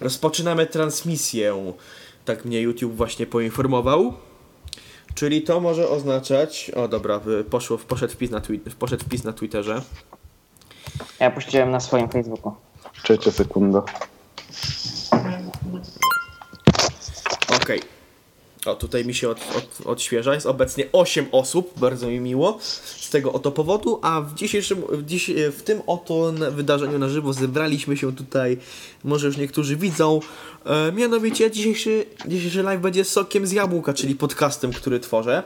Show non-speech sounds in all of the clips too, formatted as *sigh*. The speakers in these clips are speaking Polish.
rozpoczynamy transmisję. Tak mnie YouTube właśnie poinformował. Czyli to może oznaczać. O dobra, poszło, poszedł, wpis na twi- poszedł wpis na Twitterze. Ja puściłem na swoim Facebooku. Trzecia sekunda. Okej. O, tutaj mi się od, od, odświeża. Jest obecnie 8 osób, bardzo mi miło z tego oto powodu, a w dzisiejszym, w, dziś, w tym oto wydarzeniu na żywo zebraliśmy się tutaj, może już niektórzy widzą, e, mianowicie dzisiejszy, dzisiejszy live będzie sokiem z jabłka, czyli podcastem, który tworzę.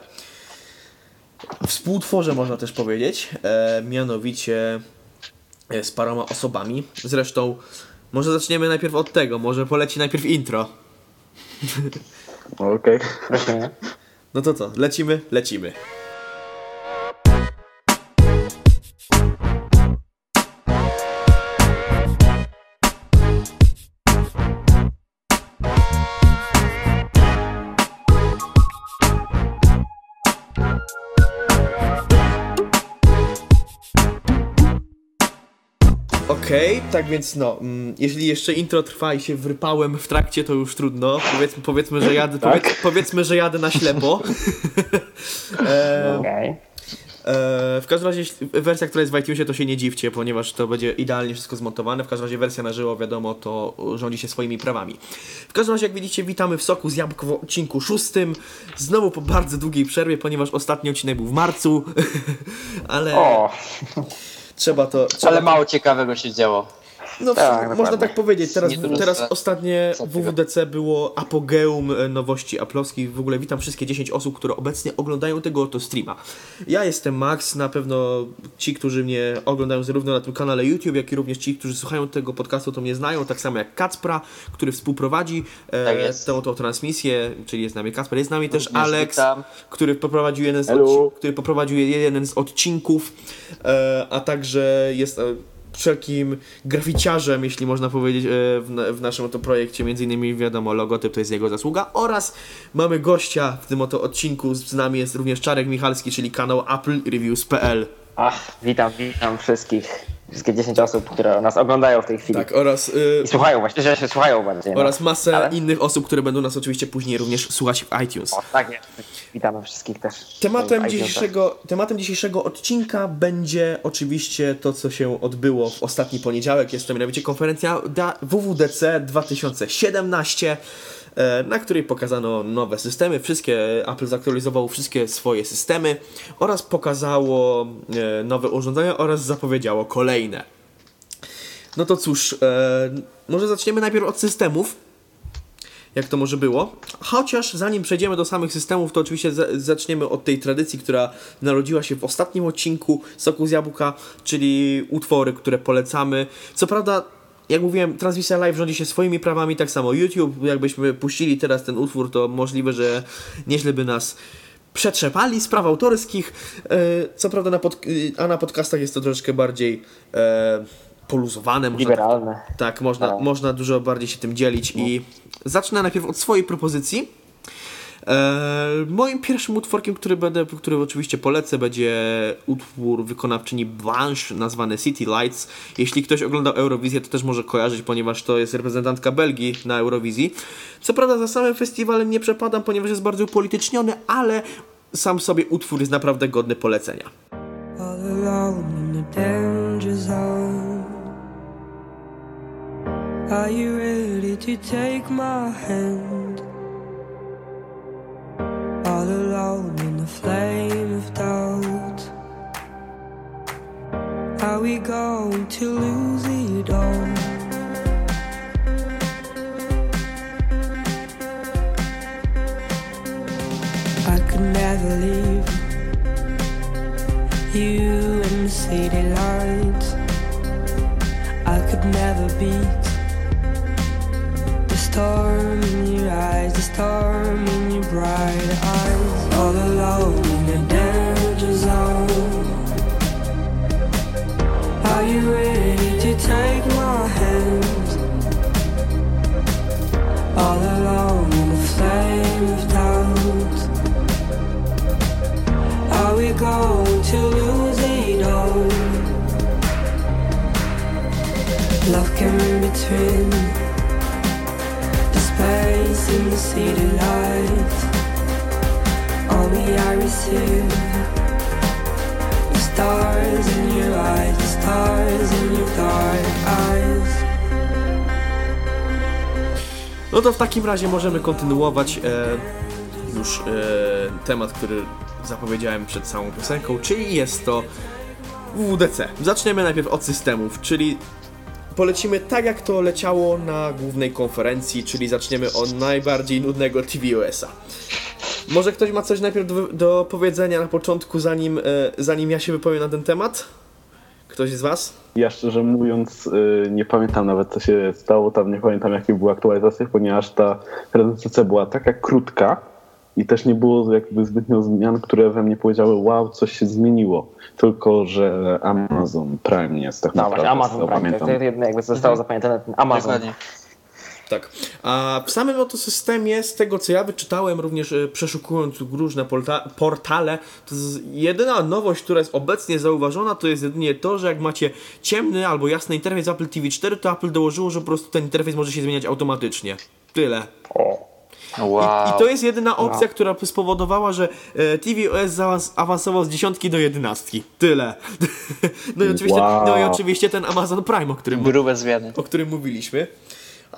Współtworzę, można też powiedzieć, e, mianowicie e, z paroma osobami. Zresztą, może zaczniemy najpierw od tego, może poleci najpierw intro. *laughs* Okej. Prosimy. No to co, lecimy? Lecimy. Okej, tak więc no, mm, jeżeli jeszcze intro trwa i się wrypałem w trakcie, to już trudno. Powiedzmy, powiedzmy że jadę, Tak. powiedz, powiedzmy, że jadę na ślepo. *laughs* e, Okej. e, w każdym razie jeśli- wersja, która jest w iTunesie, to się nie dziwcie, ponieważ to będzie idealnie wszystko zmontowane. W każdym razie wersja na żywo, wiadomo, to rządzi się swoimi prawami. W każdym razie, jak widzicie, witamy w Soku z Jabłk w odcinku szóstym. Znowu po bardzo długiej przerwie, ponieważ ostatni odcinek był w marcu. *laughs* Ale O, trzeba to... Trzeba Ale mało ciekawego się działo. No, Tak, można dokładnie. tak powiedzieć. Teraz, teraz za- ostatnie. WWDC było apogeum e, nowości aplowskich. W ogóle witam wszystkie 10 osób, które obecnie oglądają tego oto streama. Ja jestem Max, na pewno ci, którzy mnie oglądają zarówno na tym kanale YouTube, jak i również ci, którzy słuchają tego podcastu, to mnie znają, tak samo jak Kacpra, który współprowadzi e, Tak jest. tę oto transmisję, czyli jest z nami Kacper, jest z nami też Również Alex, witam. który poprowadził jeden z, odci- który poprowadził jeden z odcinków, e, a także jest e, wszelkim graficiarzem, jeśli można powiedzieć, e, w, w naszym oto projekcie. Między innymi wiadomo, logotyp to jest jego zasługa. Oraz mamy gościa w tym oto odcinku. Z nami jest również Czarek Michalski, czyli kanał applreviews.pl. ach, witam, witam wszystkich. Wszystkie 10 osób, które nas oglądają w tej chwili. Tak, oraz, e, I słuchają właśnie, że się słuchają bardziej. No. oraz masę Ale- innych osób, które będą nas oczywiście później również słuchać w iTunes. O, tak jest. Witamy wszystkich też. Tematem dzisiejszego, tematem dzisiejszego odcinka będzie oczywiście to, co się odbyło w ostatni poniedziałek. Jest to mianowicie konferencja WWDC 2017, e, na której pokazano nowe systemy. Wszystkie Apple zaktualizowało wszystkie swoje systemy oraz pokazało e, nowe urządzenia oraz zapowiedziało kolejne. No to cóż, e, może zaczniemy najpierw od systemów jak to może było. Chociaż zanim przejdziemy do samych systemów, to oczywiście za- zaczniemy od tej tradycji, która narodziła się w ostatnim odcinku Soku z Jabłka, czyli utwory, które polecamy. Co prawda, jak mówiłem, transmisja live rządzi się swoimi prawami, tak samo YouTube. Jakbyśmy puścili teraz ten utwór, to możliwe, że nieźle by nas przetrzepali z praw autorskich. E, co prawda, na pod, a na podcastach jest to troszeczkę bardziej e, poluzowane. Można tak Liberalne. tak, można, Tak. można dużo bardziej się tym dzielić i zacznę najpierw od swojej propozycji. E, moim pierwszym utworkiem, który będę, który oczywiście polecę, będzie utwór wykonawczyni Blanche nazwany City Lights. Jeśli ktoś oglądał Eurowizję, to też może kojarzyć, ponieważ to jest reprezentantka Belgii na Eurowizji. Co prawda za samym festiwalem nie przepadam, ponieważ jest bardzo upolityczniony, ale sam sobie utwór jest naprawdę godny polecenia. Are you ready to take my hand? All alone in the flame of doubt. Are we going to lose it all? I could never leave you in the city lights. I could never beat the storm in your eyes, the storm No to w takim razie możemy kontynuować e, już e, temat, który zapowiedziałem przed całą piosenką, czyli jest to WWDC. Zaczniemy najpierw od systemów, czyli polecimy tak jak to leciało na głównej konferencji, czyli zaczniemy od najbardziej nudnego tvOS-a. Może ktoś ma coś najpierw do, do powiedzenia na początku, zanim, e, zanim ja się wypowiem na ten temat? Ktoś z Was? Ja szczerze mówiąc y, nie pamiętam nawet co się stało tam, nie pamiętam jakie były aktualizacje, ponieważ ta prezentacja była taka krótka i też nie było jakby zbytnio zmian, które we mnie powiedziały wow, coś się zmieniło. Tylko, że Amazon Prime jest tak No naprawdę, właśnie, Amazon Prime, to pamiętam. jest jedno jakby zostało zapamiętane, ten Amazon. Dokładnie. Tak. A w samym oto systemie, z tego co ja wyczytałem, również e, przeszukując różne porta portale, to jedyna nowość, która jest obecnie zauważona, to jest jedynie to, że jak macie ciemny albo jasny interfejs Apple TV 4, to Apple dołożyło, że po prostu ten interfejs może się zmieniać automatycznie. Tyle. O. Wow. I to jest jedyna opcja, która spowodowała, że e, tvOS awansował z dziesiątki do jedenastki. Tyle. *laughs* No i oczywiście, Wow. no i oczywiście ten Amazon Prime, o którym Grube zmiany. o którym mówiliśmy.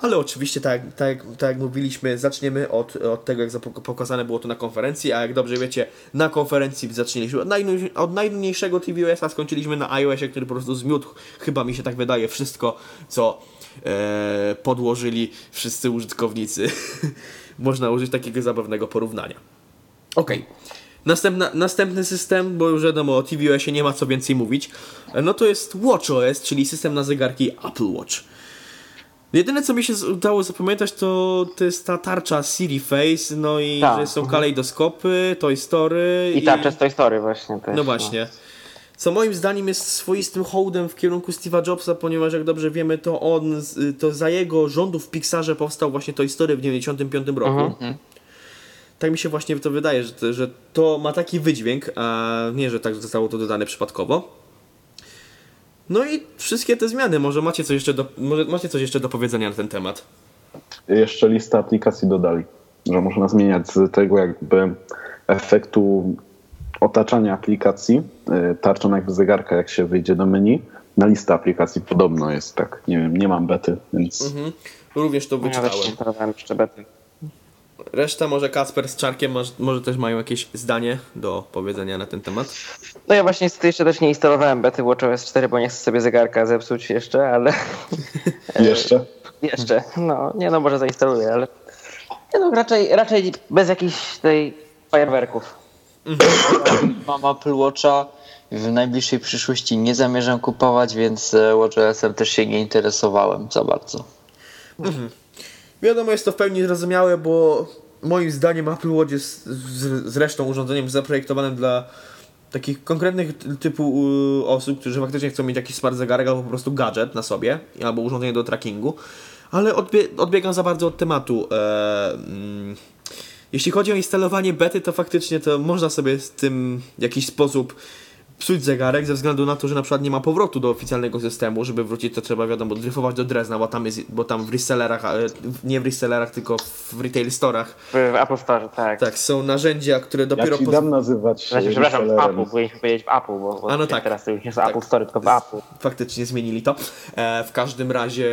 Ale oczywiście, tak, tak, tak jak mówiliśmy, zaczniemy od, od tego, jak pokazane było to na konferencji, a jak dobrze wiecie, na konferencji zaczęliśmy od, najnu- od najnudniejszego tvOS-a, skończyliśmy na iOSie, który po prostu zmiótł, chyba mi się tak wydaje, wszystko, co e, podłożyli wszyscy użytkownicy. *laughs* Można użyć takiego zabawnego porównania. Okej. Następna, następny system, bo już wiadomo o tvOSie nie ma co więcej mówić, no to jest WatchOS, czyli system na zegarki Apple Watch. Jedyne co mi się udało zapamiętać to, to jest ta tarcza Siri Face, no i Tak. że są kalejdoskopy, Toy Story I tarcza z Toy Story właśnie też. No właśnie. Co moim zdaniem jest swoistym hołdem w kierunku Steve'a Jobsa, ponieważ jak dobrze wiemy, to on, to za jego rządów w Pixarze powstał właśnie Toy Story w 95 roku. Tak mi się właśnie to wydaje, że to, że to ma taki wydźwięk, a nie, że tak zostało to dodane przypadkowo. No i wszystkie te zmiany, może macie coś jeszcze do, może macie coś jeszcze do powiedzenia na ten temat. Jeszcze listę aplikacji dodali, że można zmieniać z tego jakby efektu otaczania aplikacji, y, tarczą jakby zegarka, jak się wyjdzie do menu, na listę aplikacji podobno jest tak. Nie wiem, nie mam bety, więc Mhm. Również to Ja też wyczytałem. nie próbowałem jeszcze bety. Reszta może Kasper z Czarkiem może, może też mają jakieś zdanie do powiedzenia na ten temat. No ja właśnie niestety jeszcze też nie instalowałem bety WatchOS 4, bo nie chcę sobie zegarka zepsuć jeszcze, ale *laughs* jeszcze. jeszcze, no nie no może zainstaluję, ale nie no raczej, raczej bez jakichś tej fajerwerków. Mam Apple Watcha. W najbliższej przyszłości nie zamierzam kupować, więc e, WatchOS-em też się nie interesowałem za bardzo. Wiadomo, jest to w pełni zrozumiałe, bo moim zdaniem Apple Watch jest z- zresztą urządzeniem zaprojektowanym dla takich konkretnych ty- typu osób, którzy faktycznie chcą mieć jakiś smart zegarek albo po prostu gadżet na sobie, albo urządzenie do trackingu, ale odbie odbiegam za bardzo od tematu. E, mm, jeśli chodzi o instalowanie bety, to faktycznie to można sobie z tym w jakiś sposób psuć zegarek ze względu na to, że na przykład nie ma powrotu do oficjalnego systemu, żeby wrócić to trzeba wiadomo dryfować do Drezna, bo tam jest, bo tam w resellerach, nie w resellerach, tylko w retail storach, W, Apple Store, tak. tak, są narzędzia, które Ja dopiero ci poz- dam nazywać Znaczy, przepraszam, w. Apple, powinniśmy powiedzieć w Apple, bo, bo A no tak. teraz to już nie są Tak. Apple Store, tylko w Apple. faktycznie zmienili to. E, w każdym razie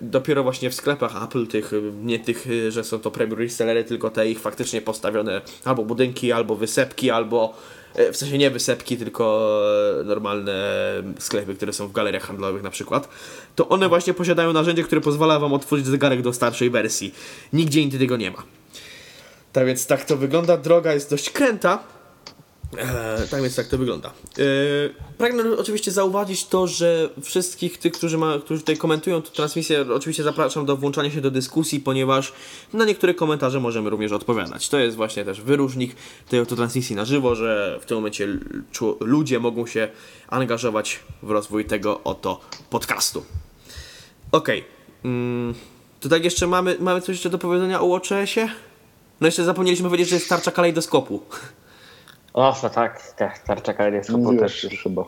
dopiero właśnie w sklepach Apple, tych, y, nie tych, y, że są to premium resellery, tylko te ich faktycznie postawione albo budynki, albo wysepki, albo w sensie nie wysepki, tylko e, normalne sklepy, które są w galeriach handlowych na przykład, to one właśnie posiadają narzędzie, które pozwala Wam otworzyć zegarek do starszej wersji. Nigdzie indziej tego nie ma. Tak więc tak to wygląda. Droga jest dość kręta, E, tak więc tak to wygląda. E, pragnę oczywiście zauważyć to, że wszystkich tych, którzy, ma, którzy tutaj komentują tę transmisję, oczywiście zapraszam do włączania się do dyskusji, ponieważ na niektóre komentarze możemy również odpowiadać. To jest właśnie też wyróżnik tej oto transmisji na żywo, że w tym momencie ludzie mogą się angażować w rozwój tego oto podcastu. Okej. Mm, to tak jeszcze mamy, mamy coś jeszcze do powiedzenia o WatchOSie? No jeszcze zapomnieliśmy powiedzieć, że jest tarcza kalejdoskopu. O, no tak, tak, tarcza kalejdoskopu Mówiłeś też. już chyba.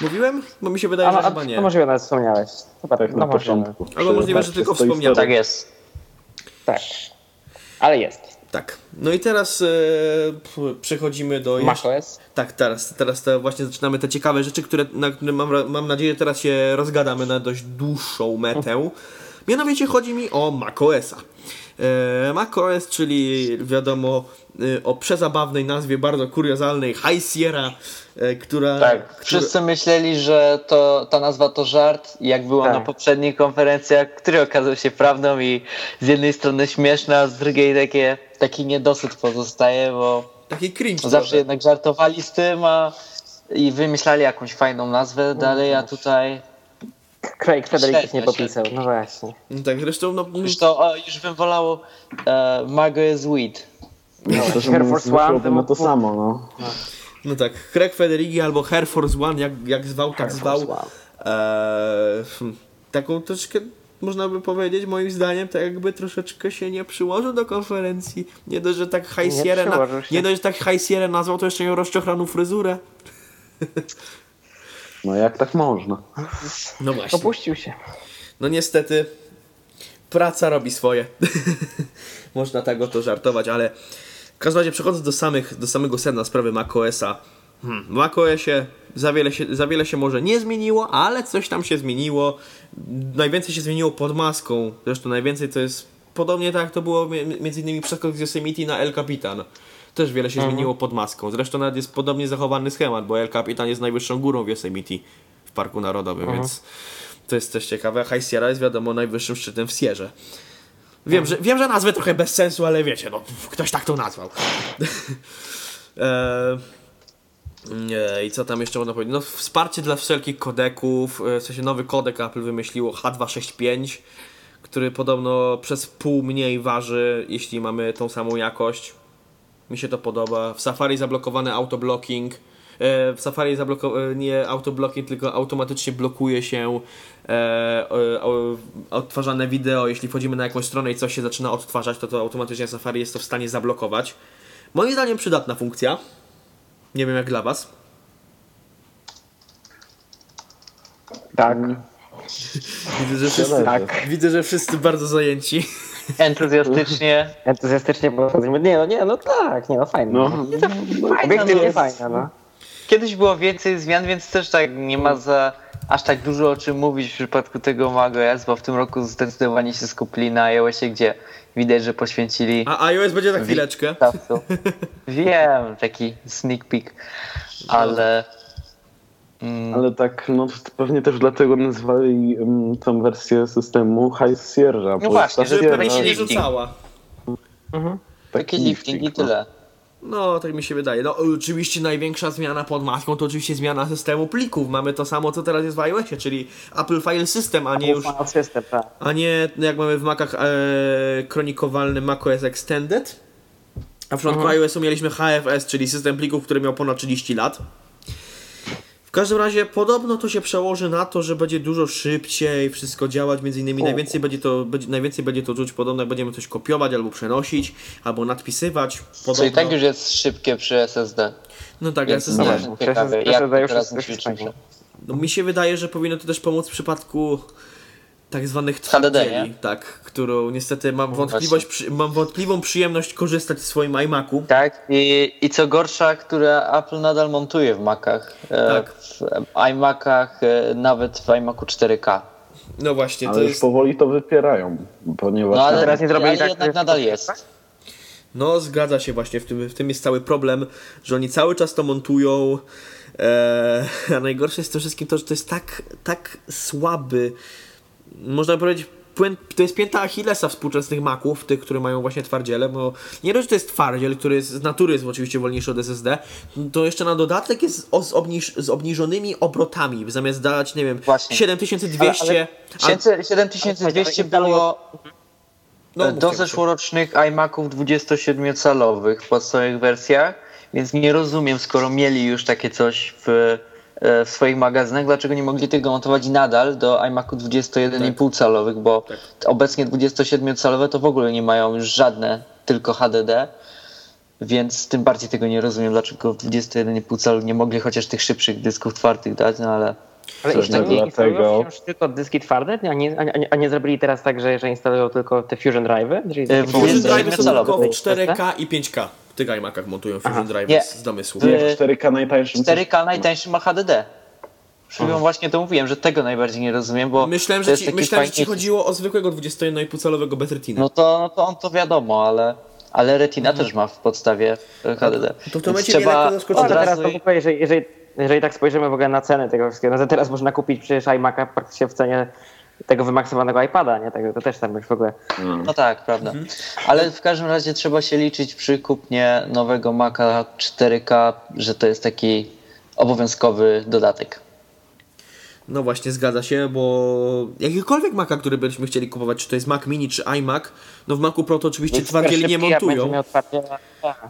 Mówiłem? Bo mi się wydaje, A, że a, chyba nie. to możliwe nawet wspomniałeś. Chyba Tak no na początku. Albo możliwe, że Przy- tylko wspomniałem. Tak jest. Tak. Ale jest. Tak. No i teraz e, przechodzimy do... macOS. Tak, teraz, teraz to właśnie zaczynamy te ciekawe rzeczy, które, na które mam, mam nadzieję teraz się rozgadamy na dość dłuższą metę. Mianowicie chodzi mi o macOSa. E, macOS, czyli wiadomo e, o przezabawnej nazwie, bardzo kuriozalnej High Sierra, e, która... Tak, która- wszyscy myśleli, że to, ta nazwa to żart, jak było Tak. na poprzednich konferencjach, który okazał się prawdą i z jednej strony śmieszny, a z drugiej takie, taki niedosyt pozostaje, bo Taki cringe. zawsze trochę. jednak żartowali z tym, a i wymyślali jakąś fajną nazwę dalej, a tutaj Craig Federicus nie popisał. No właśnie. No Tak, zresztą no, już to o, już bym wolało e, Mago jest weed. No, szczerze Air Force One to to samo, no. No tak, Craig Federighi albo Air Force One, jak, jak zwał, tak zwał. Eee, hmm, taką troszkę, można by powiedzieć, moim zdaniem, tak jakby troszeczkę się nie przyłożył do konferencji. Nie dość, że tak High Nie Sierra, na, przyłożył się. nie dość, że tak High Sierra nazwał, to jeszcze miał rozczochraną fryzurę. No jak tak można? No właśnie. Opuścił się. No niestety, praca robi swoje. *laughs* Można tak o to żartować, ale w każdym razie przechodząc do, samych, do samego sedna sprawy macOSa. Hmm, w macOSie za wiele, się, za wiele się może nie zmieniło, ale coś tam się zmieniło. Najwięcej się zmieniło pod maską. Zresztą najwięcej to jest podobnie tak jak to było mi- między innymi przeskok z Yosemite na El Capitan. Też wiele się zmieniło pod maską. Zresztą nawet jest podobnie zachowany schemat, bo El Capitan jest najwyższą górą w Yosemite w Parku Narodowym, więc to jest też ciekawe. High Sierra jest wiadomo najwyższym szczytem w Sierze. Wiem, że, wiem, że nazwę trochę bez sensu, ale wiecie, no ktoś tak to nazwał. eee, *laughs* nie, I co tam jeszcze można powiedzieć? No, wsparcie dla wszelkich kodeków, e, w sensie nowy kodek Apple wymyśliło H265, który podobno przez pół mniej waży, jeśli mamy tą samą jakość. Mi się to podoba. W Safari zablokowany autoblocking. E, W Safari zabloko- e, nie autoblocking, tylko automatycznie blokuje się e, odtwarzane wideo. Jeśli wchodzimy na jakąś stronę i coś się zaczyna odtwarzać, to to automatycznie Safari jest to w stanie zablokować. Moim zdaniem przydatna funkcja. Nie wiem jak dla Was. Tak. *laughs* Widzę, że wszyscy, Tak. widzę, że wszyscy bardzo zajęci. Entuzjastycznie. Entuzjastycznie podchodzimy. Nie no, nie no tak, nie no fajne. No, Obiektywnie no, fajne, no. Kiedyś było więcej zmian, więc też tak nie ma za aż tak dużo o czym mówić w przypadku tego Mago S, bo w tym roku zdecydowanie się skupili na iOSie, gdzie widać, że poświęcili A iOS będzie za chwileczkę. *laughs* Wiem, taki sneak peek, ale mm, ale tak, no pewnie też dlatego nazwali um, tą wersję systemu High Sierra. bo właśnie, ta żeby Sierra- Pewnie się nie rzucała. taki lifting i no. tyle. No, tak mi się wydaje. No, oczywiście największa zmiana pod maską to oczywiście zmiana systemu plików. Mamy to samo, co teraz jest w iOSie, czyli Apple File System, a nie już, File System, tak. a nie jak mamy w Macach e, kronikowalny macOS Extended. A w przypadku iOS-u mieliśmy HFS, czyli system plików, który miał ponad 30 lat. W każdym razie podobno to się przełoży na to, że będzie dużo szybciej wszystko działać, między innymi najwięcej będzie to, będzie, najwięcej będzie to czuć podobno jak będziemy coś kopiować albo przenosić, albo nadpisywać. Podobno, Co i tak już jest szybkie przy SSD. no tak, Więc SSD. właśnie, ciekawy, SSD jak już jest. No, mi się wydaje, że powinno to też pomóc w przypadku tak zwanych nie? tak, którą niestety mam wątpliwość, przy, mam wątpliwą przyjemność korzystać w swoim iMacu. Tak, i, i co gorsza, które Apple nadal montuje w Macach. E, Tak. W iMacach, e, nawet w iMacu 4K. No właśnie, to Ale już jest, powoli to wypierają, ponieważ No ale, teraz nie zrobili ale tak, jednak nadal jest. no zgadza się właśnie, w tym, w tym jest cały problem, że oni cały czas to montują, e, *laughs* a najgorsze jest to wszystkim to, że to jest tak, tak słaby, można powiedzieć, to jest pięta Achillesa współczesnych Maców, tych, które mają właśnie twardziele, bo nie dość, że to jest twardziel, który jest, z natury jest oczywiście wolniejszy od SSD, to jeszcze na dodatek jest z, obniż, z obniżonymi obrotami, zamiast dać, nie wiem, Właśnie. 7200, Ale- a- 7200 było no, do mówcie, zeszłorocznych iMaców 27-calowych w podstawowych wersjach, więc nie rozumiem, skoro mieli już takie coś w, e, w swoich magazynach, dlaczego nie mogli tego montować nadal do iMacu 21,5 calowych, bo Tak. obecnie 27-calowe to w ogóle nie mają już żadne, tylko HDD. Więc tym bardziej tego nie rozumiem, dlaczego w 21,5 calu nie mogli chociaż tych szybszych dysków twardych dać, no ale Ale Pewnie jeszcze nie dlatego- wciąż tylko dyski twarde, a nie, a, nie, a nie zrobili teraz tak, że, że instalują tylko te Fusion Drive'y? Czyli E, Fusion Fusion Drive są tylko w Drive'y? 4K i 5K. W tych iMacach montują Fusion Drive Nie. z domysłu. W 4K najtańszym 4K najtańszy ma HDD. Przyjąłem właśnie to mówiłem, że tego najbardziej nie rozumiem, bo Myślałem, że ci, myślałem, że ci chodziło o zwykłego 21,5 calowego bez retiny. No to, no to on to wiadomo, ale, ale Retina też ma w podstawie HDD. to w tym momencie mnie lekko zaskoczyło. Teraz razu to ogóle, jeżeli, jeżeli, jeżeli tak spojrzymy w ogóle na ceny tego wszystkiego, no to teraz można kupić przecież iMac'a praktycznie w cenie tego wymaksowanego iPada, nie? Tego, to też tam już w ogóle... No tak, prawda. Ale w każdym razie trzeba się liczyć przy kupnie nowego Maca 4K, że to jest taki obowiązkowy dodatek. No właśnie, zgadza się, bo jakikolwiek Maca, który byśmy chcieli kupować, czy to jest Mac Mini, czy iMac, no w Macu Pro to oczywiście twardzieli nie montują.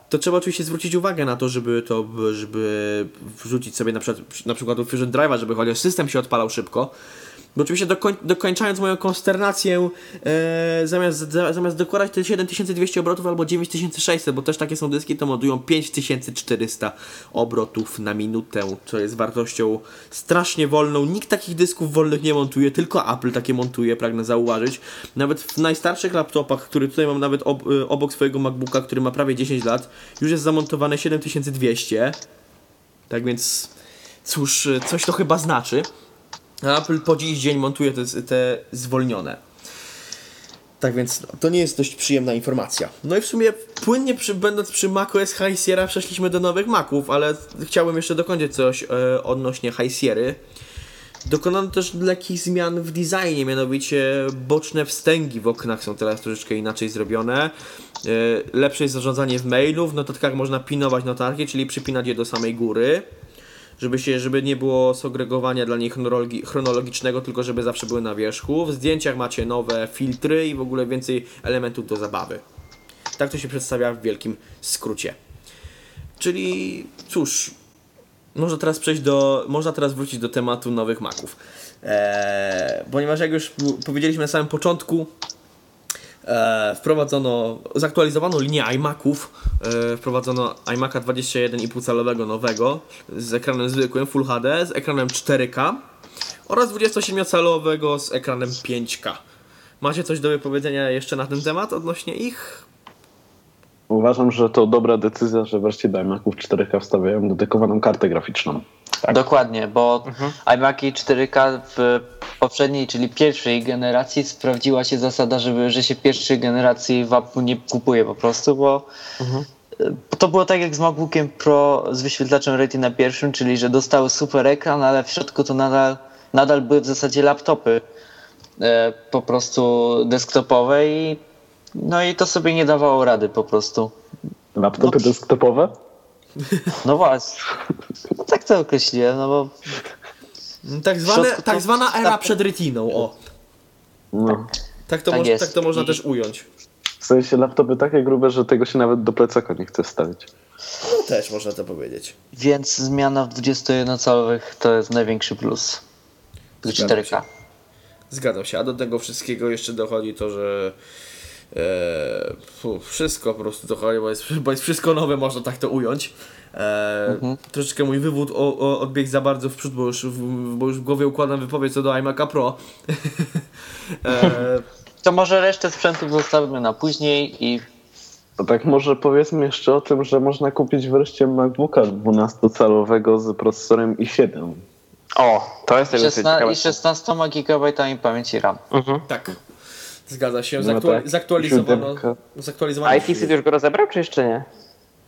To trzeba oczywiście zwrócić uwagę na to, żeby to, żeby wrzucić sobie na przykład, na przykład do Fusion Drive'a, żeby chociaż system się odpalał szybko. Bo oczywiście dokoń, dokończając moją konsternację, e, zamiast, za, zamiast dokładać te 7200 obrotów albo 9600, bo też takie są dyski, to modują 5400 obrotów na minutę, co jest wartością strasznie wolną. Nikt takich dysków wolnych nie montuje, tylko Apple takie montuje, pragnę zauważyć. Nawet w najstarszych laptopach, który tutaj mam nawet ob, y, obok swojego MacBooka, który ma prawie 10 lat, już jest zamontowane 7200. Tak więc, cóż, y, coś to chyba znaczy. Apple po dziś dzień montuje te, te zwolnione. Tak więc no, to nie jest dość przyjemna informacja. No i w sumie płynnie przy, będąc przy macOS High Sierra przeszliśmy do nowych Maców, ale chciałbym jeszcze dokończyć coś e, odnośnie High Sierry. Dokonano też lekkich zmian w designie, mianowicie boczne wstęgi w oknach są teraz troszeczkę inaczej zrobione. E, lepsze jest zarządzanie w mailu, w notatkach można pinować notatki, czyli przypinać je do samej góry żeby, się, żeby nie było segregowania dla niej chronologi- chronologicznego, tylko żeby zawsze były na wierzchu. W zdjęciach macie nowe filtry i w ogóle więcej elementów do zabawy. Tak to się przedstawia w wielkim skrócie. Czyli cóż, można teraz przejść do, można teraz wrócić do tematu nowych Maców. Eee, ponieważ jak już powiedzieliśmy na samym początku, wprowadzono, zaktualizowano linię iMaców, e, wprowadzono iMac'a 21,5 calowego nowego z ekranem zwykłym Full HD, z ekranem 4K oraz 27-calowego z ekranem 5K. Macie coś do wypowiedzenia jeszcze na ten temat odnośnie ich? Uważam, że to dobra decyzja, że wreszcie do iMaców 4K wstawiają dedykowaną kartę graficzną. Dokładnie, bo iMaki 4K w poprzedniej, czyli pierwszej generacji sprawdziła się zasada, żeby, że się pierwszej generacji WAP-u nie kupuje po prostu, bo y, to było tak jak z MacBookiem Pro z wyświetlaczem Retina pierwszym, czyli że dostały super ekran, ale w środku to nadal, nadal były w zasadzie laptopy e, po prostu desktopowe i no i to sobie nie dawało rady po prostu. Laptopy No. desktopowe? No właśnie. No tak to określiłem, no bo Tak, zwane, środku tak to- zwana era przed retiną, o. No. Tak to, Tak moż, tak to można I- też ująć. W sensie laptopy takie grube, że tego się nawet do plecaka nie chce wstawić. No też można to powiedzieć. Więc zmiana w 21-calowych to jest największy plus. Zgadzam 4K. Zgadzam się, a do tego wszystkiego jeszcze dochodzi to, że e, fu, wszystko po prostu dochodzi, bo jest, *laughs* bo jest wszystko nowe, można tak to ująć. E, Troszeczkę mój wywód o, o, odbiegł za bardzo w przód, bo już, w, bo już w głowie układam wypowiedź co do iMac'a Pro. *laughs* e, To może resztę sprzętów zostawimy na później i To tak może powiedzmy jeszcze o tym, że można kupić wreszcie MacBooka 12-calowego z procesorem i7. O, to jest tego dosyć 16, ciekawe. i 16 GB pamięci RAM. Mhm. tak, zgadza się. No Zaktuali- tak. zaktualizowano. Zaktualizowano iFixit już go rozebrał, czy jeszcze nie?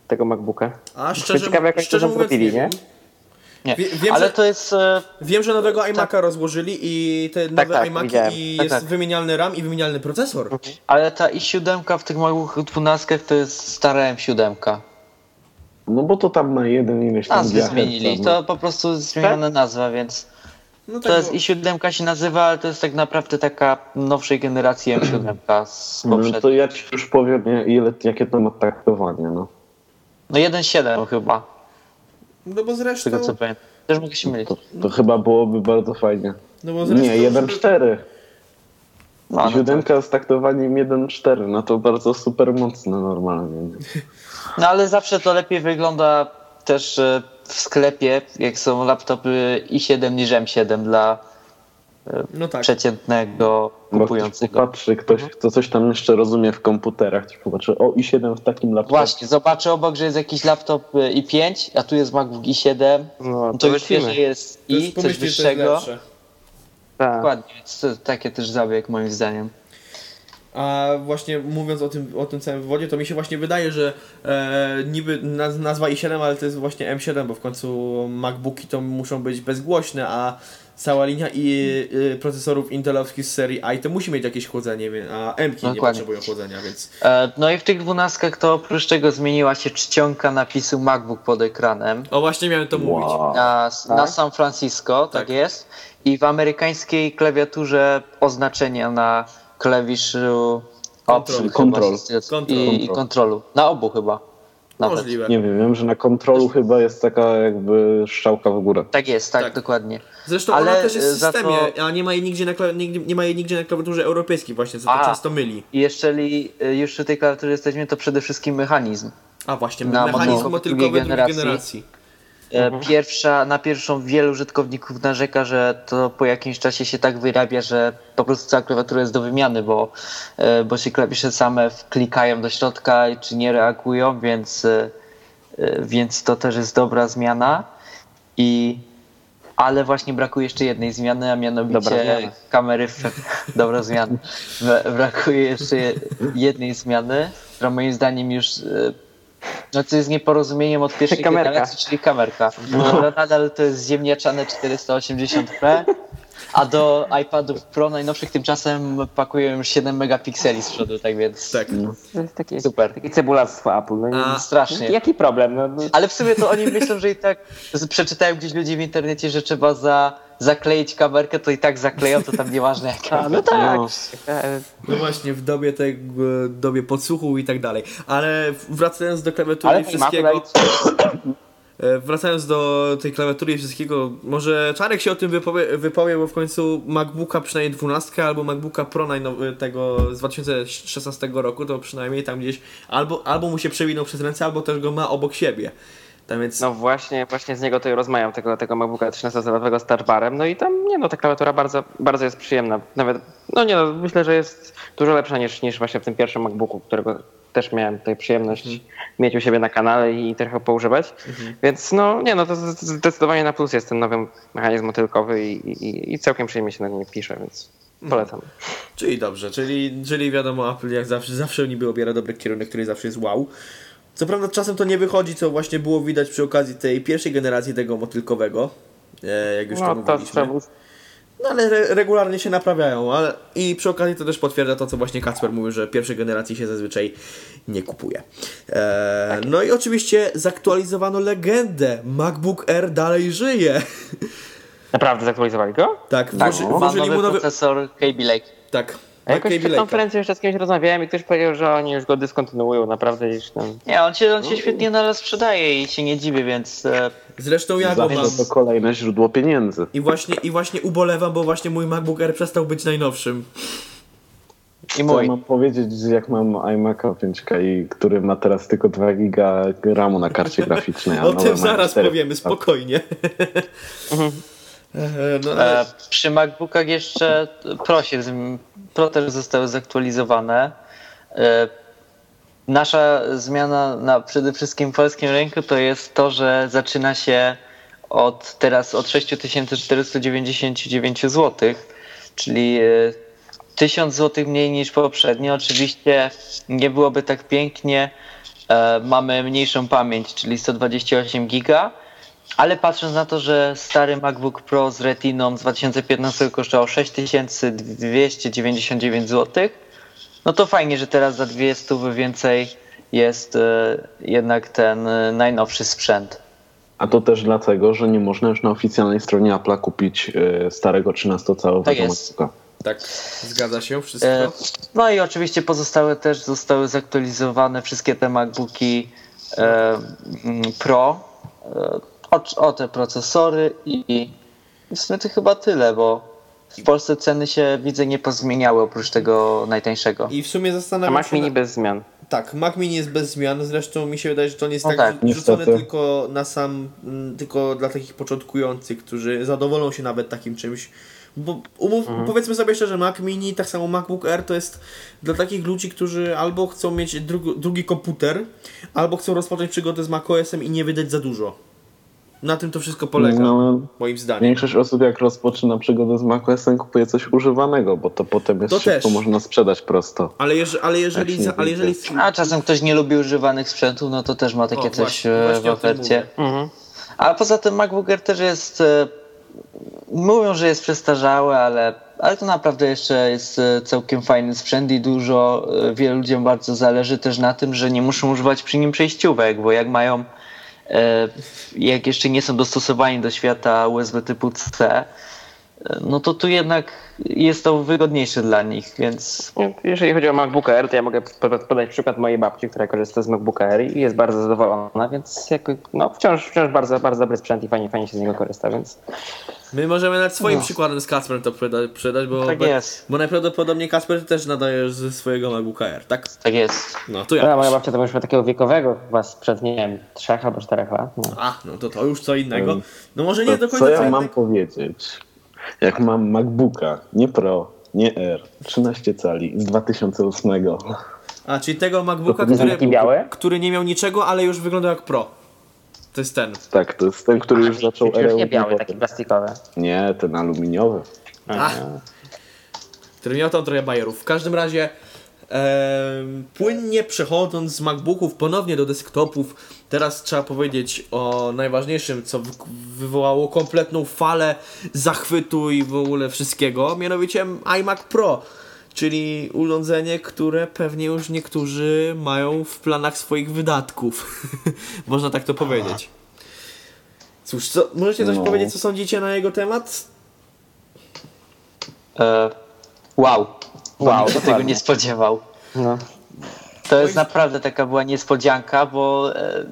Tego MacBooka. A szczerze, ciekawe, jak szczerze mówiąc, nie nie? Nie. Wie- wiem, Ale że- to jest. e, Wiem, że nowego iMac'a rozłożyli i te nowe tak, iMac'i i Tak, jest tak. wymienialny RAM i wymienialny procesor. Ale ta i7 w tych małych 12 to jest stara M7. No bo to tam na jeden ileś tam Nazwy zmienili. To po prostu zmieniona nazwa, więc. No To jest bo- i7 się nazywa, ale to jest tak naprawdę taka nowszej generacji M7 z *clears throat* No poprzedniej. to ja ci już powiem, nie, ile, jakie to ma traktowanie. No. No 1.7 chyba, No bo z zresztą... tego co pamiętam. Też mogę się mylić. To, to chyba byłoby bardzo fajnie. No bo zresztą, Nie, 1.4. No, no Siódemka z taktowaniem 1.4, no to bardzo super mocne normalnie. nie? *laughs* no ale zawsze to lepiej wygląda też e, w sklepie, jak są laptopy i7 niż M7 dla No tak. przeciętnego Bo ktoś kupującego. popatrzy, ktoś, kto coś tam jeszcze rozumie w komputerach, ktoś popatrzy, o i7 w takim laptopie. Właśnie, zobaczę obok, że jest jakiś laptop y, i5, a tu jest MacBook i7, No, no to to już wie, że jest i, coś wyższego. Tak. Dokładnie, więc to takie też zabieg moim zdaniem. A właśnie mówiąc o tym, o tym całym wywodzie, to mi się właśnie wydaje, że e, niby naz, nazwa i7, ale to jest właśnie M7, bo w końcu MacBooki to muszą być bezgłośne, a cała linia i y, procesorów intelowskich z serii i to musi mieć jakieś chłodzenie, a M-ki nie potrzebują chłodzenia, więc E, No i w tych dwunastkach to oprócz tego zmieniła się czcionka napisu MacBook pod ekranem. o właśnie miałem to mówić. Wow. na, na Tak? San Francisco, tak. Tak. jest. I w amerykańskiej klawiaturze oznaczenia na klawiszu. Option Control. I, i kontrolu. Na obu chyba. Nawet. Możliwe. Nie wiem, wiem, że na kontrolu chyba jest taka jakby strzałka w górę. Tak jest, tak, Tak. dokładnie. Zresztą Ale, ona też jest w systemie, to- a nie ma jej nigdzie na, kla- nigdzie, nie ma jej nigdzie na klawiaturze europejskiej właśnie, co to często myli. I jeżeli y, już przy tej klawiaturze jesteśmy, to przede wszystkim mechanizm. A właśnie, Na mechanizm motylkowy drugiej generacji. generacji. E, Pierwsza, na pierwszą wielu użytkowników narzeka, że to po jakimś czasie się tak wyrabia, że po prostu cała klawiatura jest do wymiany, bo, e, bo się klawisze same klikają do środka czy nie reagują, więc, e, więc to też jest dobra zmiana. I, ale właśnie brakuje jeszcze jednej zmiany, a mianowicie Dobra zmiana. kamery. W, *laughs* dobra zmiana. Bra- Brakuje jeszcze jednej zmiany, która moim zdaniem już no to jest nieporozumieniem od pierwszej Kamerka. generacji, czyli kamerka. No. Nadal to jest ziemniaczane 480p, a do iPadów Pro najnowszych tymczasem pakują już 7 megapikseli z przodu, tak więc Tak. To jest takie, Super. takie cebulactwo Apple. No, A- strasznie. Jaki problem? No, no, Ale w sumie to oni myślą, że i tak przeczytają gdzieś ludzi w internecie, że trzeba za, zakleić kamerkę, to i tak zakleją, to tam nieważne jaka. a, no tak. No. No właśnie, w dobie tego, dobie podsłuchu i tak dalej. Ale wracając do klawiatury Ale i wszystkiego, wracając do tej klawiatury i wszystkiego, może Czarek się o tym wypowie, wypowie bo w końcu MacBooka przynajmniej 12 albo MacBooka Pro najnowy, tego z 2016 roku, to przynajmniej tam gdzieś albo, albo mu się przewinął przez ręce, albo też go ma obok siebie. Tam więc No właśnie, właśnie z niego tutaj rozmawiam, tego, tego MacBooka 13-calowego z touch barem. No i tam, nie no, ta klawiatura bardzo, bardzo jest przyjemna. Nawet, no nie no, myślę, że jest dużo lepsza niż, niż właśnie w tym pierwszym MacBooku, którego też miałem tutaj przyjemność mieć u siebie na kanale i trochę poużywać. Więc no, nie no, to zdecydowanie na plus jest ten nowy mechanizm motylkowy i, i, i całkiem przyjemnie się na nim pisze, więc polecam. Czyli dobrze, czyli, czyli wiadomo, Apple jak zawsze, zawsze niby obiera dobry kierunek, który zawsze jest wow. Co prawda czasem to nie wychodzi, co właśnie było widać przy okazji tej pierwszej generacji tego motylkowego, e, jak już to No to mówiliśmy. trzeba No ale re regularnie się naprawiają, ale i przy okazji to też potwierdza to, co właśnie Kacper mówił, że pierwszej generacji się zazwyczaj nie kupuje. E, no i oczywiście zaktualizowano legendę. MacBook Air dalej żyje. Naprawdę zaktualizowali go? tak, Tak, włoży, włożyli mu nowy... procesor Kaby Lake. Tak, A jakoś przed konferencją jeszcze z kimś rozmawiałem i ktoś powiedział, że oni już go dyskontynuują, naprawdę już tam... Nie, on się, on się świetnie nadal sprzedaje i się nie dziwię, więc e, Zresztą ja go mam. To kolejne źródło pieniędzy. I właśnie, I właśnie ubolewam, bo właśnie mój MacBook Air przestał być najnowszym. i mój. mam powiedzieć, że jak mam iMac'a 5K, i który ma teraz tylko 2 giga RAMu na karcie graficznej. a *laughs* O tym zaraz 4. powiemy, spokojnie. *laughs* E, no, ale, E, przy MacBookach jeszcze Pro, się, z- Pro też zostały zaktualizowane. E, nasza zmiana na przede wszystkim polskim rynku to jest to, że zaczyna się od teraz od 6499 zł, czyli e, 1000 zł mniej niż poprzednio. Oczywiście nie byłoby tak pięknie. E, mamy mniejszą pamięć, czyli 128 giga. Ale patrząc na to, że stary MacBook Pro z Retiną z 2015 kosztował 6299 zł, no to fajnie, że teraz za 200 więcej jest e, jednak ten e, najnowszy sprzęt. A to też dlatego, że nie można już na oficjalnej stronie Apple'a kupić e, starego 13-calowego Tak jest. MacBooka. tak, zgadza się wszystko. E, No i oczywiście pozostałe też zostały zaktualizowane wszystkie te MacBooki Pro e, o, o te procesory i, w sumie to chyba tyle, bo w Polsce ceny się widzę nie pozmieniały oprócz tego najtańszego. I w sumie A zastanawiam Mac się... Mini na- bez zmian. Tak, Mac Mini jest bez zmian, zresztą mi się wydaje, że to nie jest No tak, tak, rzucone tylko na sam, mm, tylko dla takich początkujących, którzy zadowolą się nawet takim czymś. Bo umów, powiedzmy sobie szczerze, Mac Mini, tak samo MacBook Air to jest dla takich ludzi, którzy albo chcą mieć drugi, drugi komputer, albo chcą rozpocząć przygodę z macOSem i nie wydać za dużo. Na tym to wszystko polega, No, moim zdaniem. Większość osób jak rozpoczyna przygodę z macOSem kupuje coś używanego, bo to potem jest To szybko też. można sprzedać prosto. Ale, jeż, ale jeżeli, za, ale jeżeli A czasem ktoś nie lubi używanych sprzętów, no to też ma takie O, coś właśnie- e, w ofercie. Mhm. A poza tym MacBook Air też jest. e, Mówią, że jest przestarzały, ale, ale to naprawdę jeszcze jest e, całkiem fajny sprzęt i dużo, wielu ludziom bardzo zależy też na tym, że nie muszą używać przy nim przejściówek, bo jak mają, jak jeszcze nie są dostosowani do świata USB typu C, e, no to tu jednak jest to wygodniejsze dla nich, więc Jeżeli chodzi o MacBook Air, to ja mogę pod- podać przykład mojej babci, która korzysta z MacBooka Air i jest bardzo zadowolona, więc jakby, no, wciąż, wciąż bardzo, bardzo dobry sprzęt i fajnie, fajnie się z niego korzysta, więc My możemy nawet swoim No. przykładem z Kasperem to sprzedać, bo, Tak jest. bo najprawdopodobniej Kasper też nadajesz ze swojego MacBooka Air, tak? tak jest. No to ja. ja. moja babcia to już ma takiego wiekowego chyba sprzed, nie wiem, trzech albo czterech lat. No. A, no to to już co innego. Mm. No może nie To do końca co co ja mam powiedzieć? Jak mam MacBooka, nie Pro, nie Air, 13 cali z 2008. A, czyli tego MacBooka, To który, który nie miał niczego, ale już wygląda jak Pro. To jest ten. Tak, to jest ten, który już zaczął Już nie erę biały, taki plastikowy. Nie, ten aluminiowy. A, który miał tam trochę bajerów. W każdym razie płynnie przechodząc z MacBooków ponownie do desktopów, teraz trzeba powiedzieć o najważniejszym, co wy- wywołało kompletną falę zachwytu i w ogóle wszystkiego, mianowicie iMac Pro. Czyli urządzenie, które pewnie już niektórzy mają w planach swoich wydatków. *laughs* Można tak to powiedzieć. Cóż, co, możecie coś No. powiedzieć, co sądzicie na jego temat? E, wow. Wow, Wow, się tego nie spodziewał. No. To jest naprawdę taka była niespodzianka, bo e,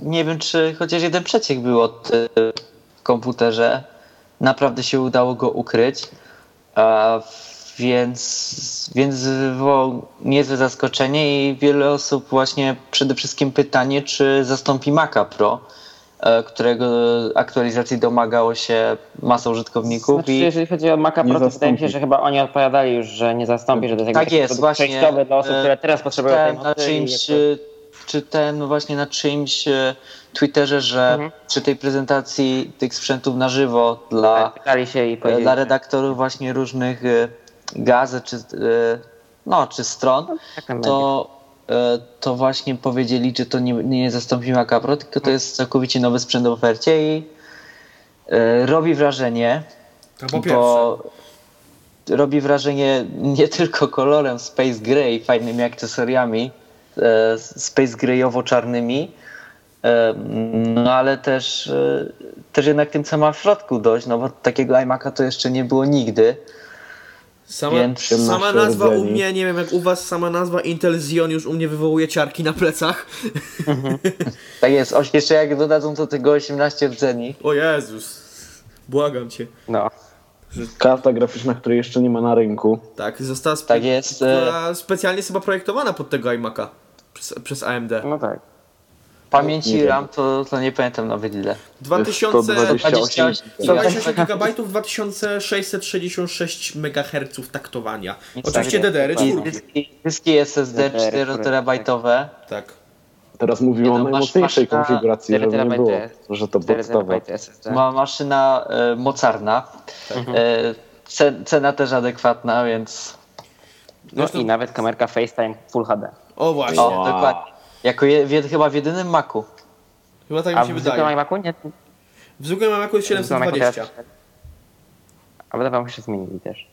nie wiem, czy chociaż jeden przeciek był od e, komputerze. Naprawdę się udało go ukryć. A, więc, więc wywołał niezłe zaskoczenie i wiele osób właśnie przede wszystkim pytanie, czy zastąpi Maca Pro, e, którego aktualizacji domagało się masa użytkowników. Znaczy, i... jeżeli chodzi o Maca Pro, to wydaje mi się, że chyba oni odpowiadali już, że nie zastąpi, że to jest Tak jest, właśnie. przejściowy dla osób, e, które teraz potrzebują tej na jakby- e, czytałem no właśnie na czyimś e, Twitterze, że Mhm. przy tej prezentacji tych sprzętów na żywo dla, e, powiedzieli, dla redaktorów właśnie różnych e, gazet czy, e, no, czy stron, tak tam to, e, to właśnie powiedzieli, że to nie, nie zastąpi Maca Pro, tylko to jest całkowicie nowy sprzęt w ofercie i e, robi wrażenie, pierwsze. bo robi wrażenie nie *laughs* tylko kolorem Space Gray, fajnymi akcesoriami e, Space Grayowo-czarnymi, e, no ale też, e, też jednak tym, co ma w środku dość, no bo takiego iMac'a to jeszcze nie było nigdy. Sama, sama 17 nazwa u rdzeni. mnie, nie wiem jak u was, sama nazwa Intel Xeon już u mnie wywołuje ciarki na plecach. *laughs* Tak jest, oś- jeszcze jak dodadzą do tego 18 rdzeni, O Jezus, błagam cię. No. Karta graficzna, której jeszcze nie ma na rynku. Tak, została spe- Tak jest, e- specjalnie chyba projektowana pod tego iMac'a przez, przez AMD. no tak. Pamięci. RAM to, to nie pamiętam nawet ile. 2000, 128 128 GB, 2666 MHz taktowania. Nic Oczywiście takiego. DDR I 4. dyski, dyski SSD DDR, 4 terabajtowe. Tak. Teraz mówimy Nie o no, najmocniejszej maszyna konfiguracji, 4 żeby nie było, że to 4 podstawa. Ma maszyna e, mocarna. E, ce- cena też adekwatna, więc. No i nawet kamerka FaceTime Full HD. O właśnie, O, dokładnie. Jako je, w, chyba w jedynym Macu. chyba tak A mi się w zwykłym wydaje. iMacu nie? W zwykłym iMac'u jest w zwykłym iMacu teraz- 720. A wydawało mi się, że zmienili też.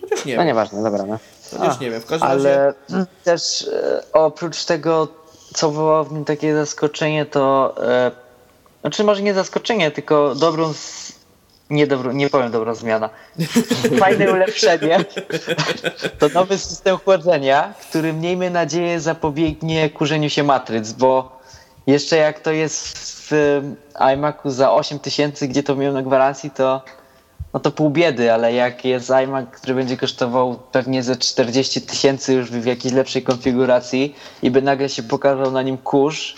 Chociaż nie No wiem. nieważne, dobra. No. Chociaż nie wiem. W każdym razie... Ale też e, oprócz tego, co wywołało w nim takie zaskoczenie, to. E, znaczy, może nie zaskoczenie, tylko dobrą. Nie, dobrą, nie powiem dobrą zmiana. Fajne ulepszenie. To nowy system chłodzenia, który miejmy nadzieję zapobiegnie kurzeniu się matryc, bo jeszcze jak to jest w iMacu za 8000, gdzie to miałem na gwarancji, to no to pół biedy, ale jak jest iMac, który będzie kosztował pewnie ze 40 tysięcy już w jakiejś lepszej konfiguracji i by nagle się pokazał na nim kurz,